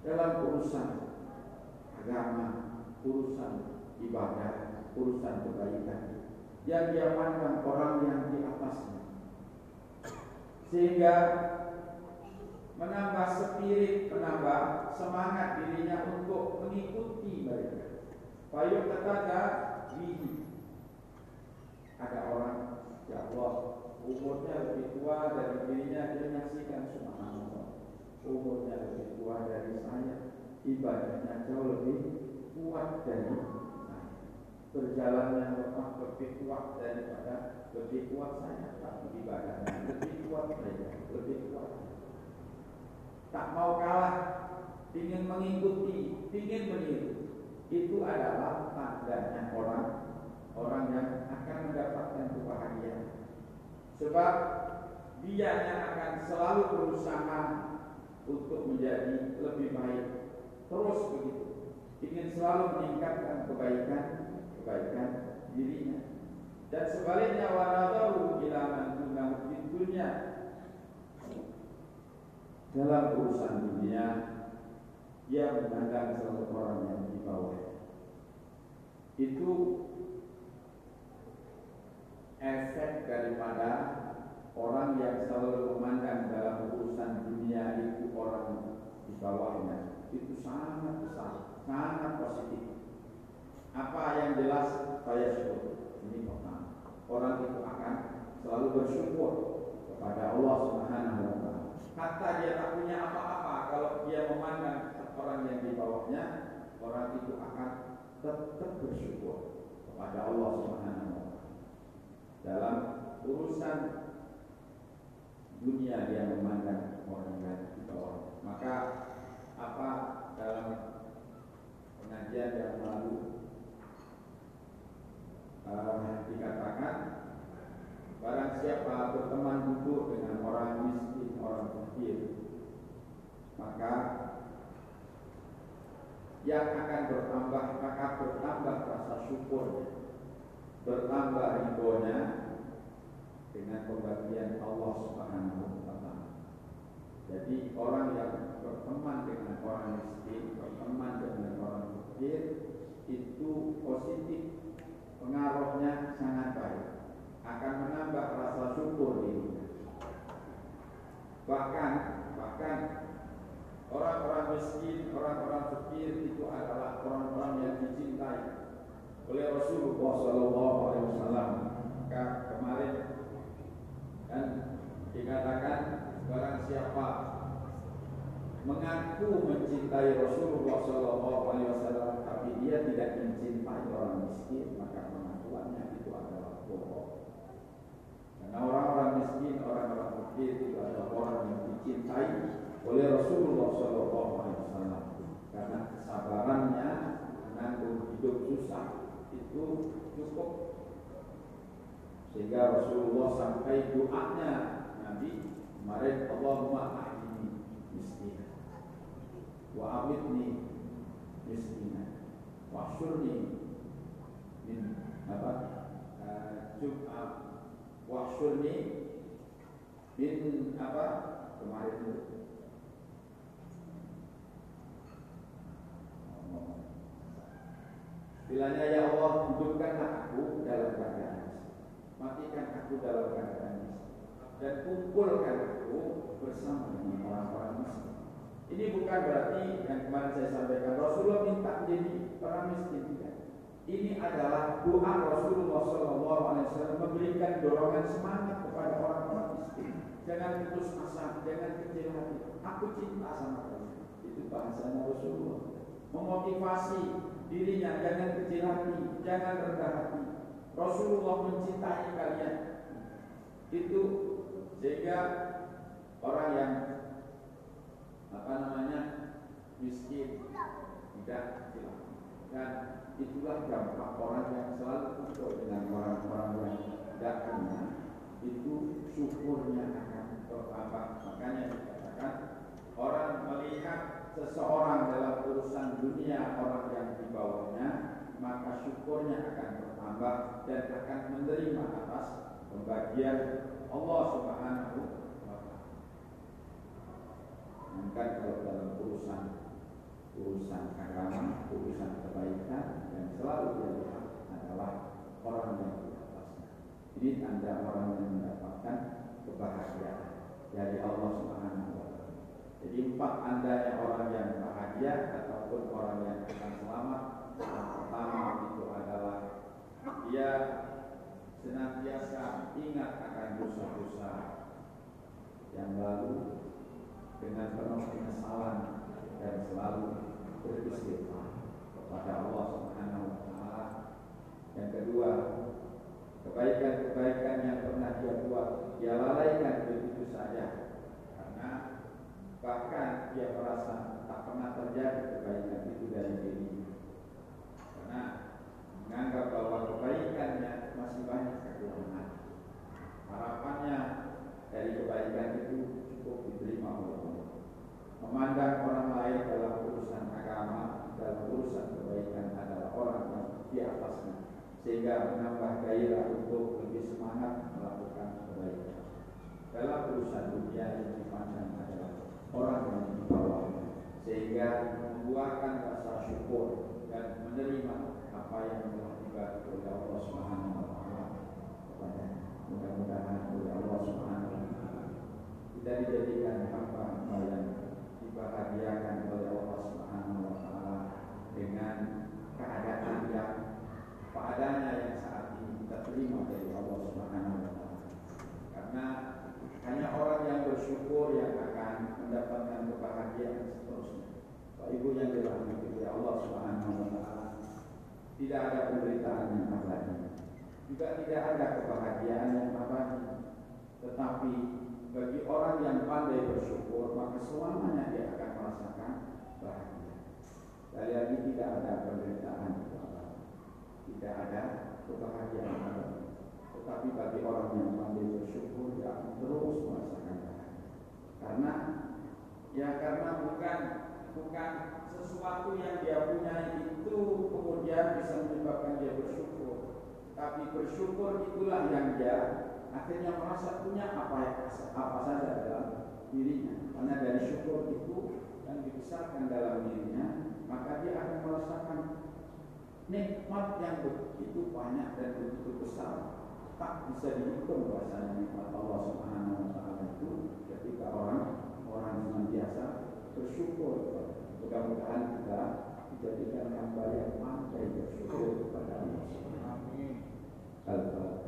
S1: dalam urusan agama, urusan ibadah, urusan kebaikan yang dia pandang orang yang di atasnya sehingga menambah spirit, menambah semangat dirinya untuk mengikuti mereka. Payung kata bihi. Ada orang, ya Allah, umurnya lebih tua dari dirinya, dia menyaksikan subhanallah. Umurnya lebih tua dari saya, ibadahnya jauh lebih kuat dari berjalannya lemah lebih kuat daripada lebih kuat saya tapi ibadahnya lebih kuat mereka lebih kuat. Tak mau kalah ingin mengikuti ingin meniru. Itu adalah tandanya orang orang yang akan mendapatkan kebahagiaan sebab dia yang akan selalu berusaha untuk menjadi lebih baik terus begitu ingin selalu meningkatkan kebaikan kebaikan dirinya. Dan sebaliknya wanadaru ila man dunahu dunia dalam urusan dunia ia memandang seseorang yang di bawah. Itu efek daripada orang yang selalu memandang dalam urusan dunia itu orang di bawahnya itu sangat besar, sangat positif apa yang jelas saya syukur. Ini pertama. Orang itu akan selalu bersyukur kepada Allah Subhanahu wa taala. Kata dia tak punya apa-apa kalau dia memandang orang yang di bawahnya, orang itu akan tetap bersyukur kepada Allah Subhanahu. Dalam urusan dunia dia memandang orang lain di bawah. Maka apa dalam pengajian yang lalu uh, dikatakan barang siapa berteman duduk dengan orang miskin, orang fakir, maka yang akan bertambah maka bertambah rasa syukurnya, bertambah ridhonya dengan pembagian Allah Subhanahu wa taala. Jadi orang yang berteman dengan orang miskin, berteman dengan orang fakir itu positif pengaruhnya sangat baik akan menambah rasa syukur dirinya. Bahkan bahkan orang-orang miskin, orang-orang fakir itu adalah orang-orang yang dicintai oleh Rasulullah Shallallahu Alaihi Wasallam. Maka kemarin dan dikatakan barang siapa mengaku mencintai Rasulullah Shallallahu Alaihi Wasallam tapi dia tidak mencintai orang miskin maka pengakuannya itu adalah bohong. Karena orang-orang miskin, orang-orang fakir itu adalah orang yang dicintai oleh Rasulullah Shallallahu Alaihi Wasallam karena kesabarannya menanggung hidup susah itu cukup sehingga Rasulullah sampai doanya Nabi kemarin Allahumma ahdini miskin wa amitni miskina wa syurni min apa? Jum'a wa syurni min apa? Kemarin itu Bilanya ya Allah hidupkanlah aku dalam keadaan Matikan aku dalam keadaan Dan kumpulkan aku bersama dengan orang-orang miskin. Ini bukan berarti yang kemarin saya sampaikan Rasulullah minta menjadi orang miskin tidak Ini adalah doa Rasulullah SAW memberikan dorongan semangat kepada orang-orang miskin. Jangan putus asa, jangan kecil hati. Aku cinta sama kamu. Itu bahasanya Rasulullah. Memotivasi dirinya jangan kecil hati, jangan rendah hati. Rasulullah mencintai kalian. Itu sehingga orang yang apa namanya miskin tidak kecil hati. Dan itulah dampak orang yang selalu kumpul dengan orang-orang yang tidak punya itu syukurnya akan bertambah. Makanya dikatakan orang melihat seseorang dalam urusan dunia orang yang di bawahnya maka syukurnya akan bertambah dan akan menerima atas pembagian Allah Subhanahu wa taala. Maka kalau dalam urusan urusan agama, urusan kebaikan yang selalu dia lihat adalah orang yang di atasnya. Ini tanda orang yang mendapatkan kebahagiaan dari Allah Subhanahu. Jadi empat andanya orang yang bahagia ataupun orang yang akan selamat. Yang pertama itu adalah dia senantiasa ingat akan dosa-dosa yang lalu dengan penuh penyesalan dan selalu beristighfar kepada Allah Subhanahu wa taala. Yang kedua, kebaikan-kebaikan yang pernah dia buat dia lalaikan begitu saja bahkan dia merasa tak pernah terjadi kebaikan itu dari dirinya karena menganggap bahwa kebaikannya masih banyak kekurangan. Harapannya dari kebaikan itu cukup diterima oleh Allah. Memandang orang lain dalam urusan agama dalam urusan kebaikan adalah orang yang di atasnya sehingga menambah gairah untuk lebih semangat melakukan kebaikan. Dalam urusan dunia yang dipandang adalah orang yang di bawah sehingga membuahkan rasa syukur dan menerima apa yang telah dibagi oleh Allah Subhanahu wa taala. Kepada mudah-mudahan oleh Allah Subhanahu wa taala. Kita dijadikan hamba-hamba yang dibahagiakan oleh Allah Subhanahu wa taala dengan keadaan yang padanya yang saat ini kita terima dari Allah Subhanahu wa taala. Karena hanya orang yang bersyukur yang akan mendapatkan kebahagiaan dan seterusnya. Bapak Ibu yang dirahmati oleh Allah Subhanahu wa taala. Tidak ada penderitaan yang abadi. Juga tidak ada kebahagiaan yang abadi. Tetapi bagi orang yang pandai bersyukur, maka selamanya dia akan merasakan bahagia. Sekali lagi tidak ada penderitaan yang abadi. Tidak ada kebahagiaan abadi. Tetapi bagi orang yang pandai bersyukur dia akan terus merasakan bahagia. Karena ya karena bukan bukan sesuatu yang dia punya itu kemudian bisa menyebabkan dia bersyukur. Tapi bersyukur itulah yang dia akhirnya merasa punya apa apa saja dalam dirinya. Karena dari syukur itu yang dibesarkan dalam dirinya, maka dia akan merasakan nikmat yang begitu banyak dan begitu besar. Tak bisa dihitung bahasanya nikmat Allah Subhanahu wa taala itu ketika orang orang senantiasa bersyukur. Mudah-mudahan kita dijadikan hamba yang pandai bersyukur kepada Allah. Amin. Al-Fatihah. Bismillahirrahmanirrahim.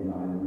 S1: in Ireland.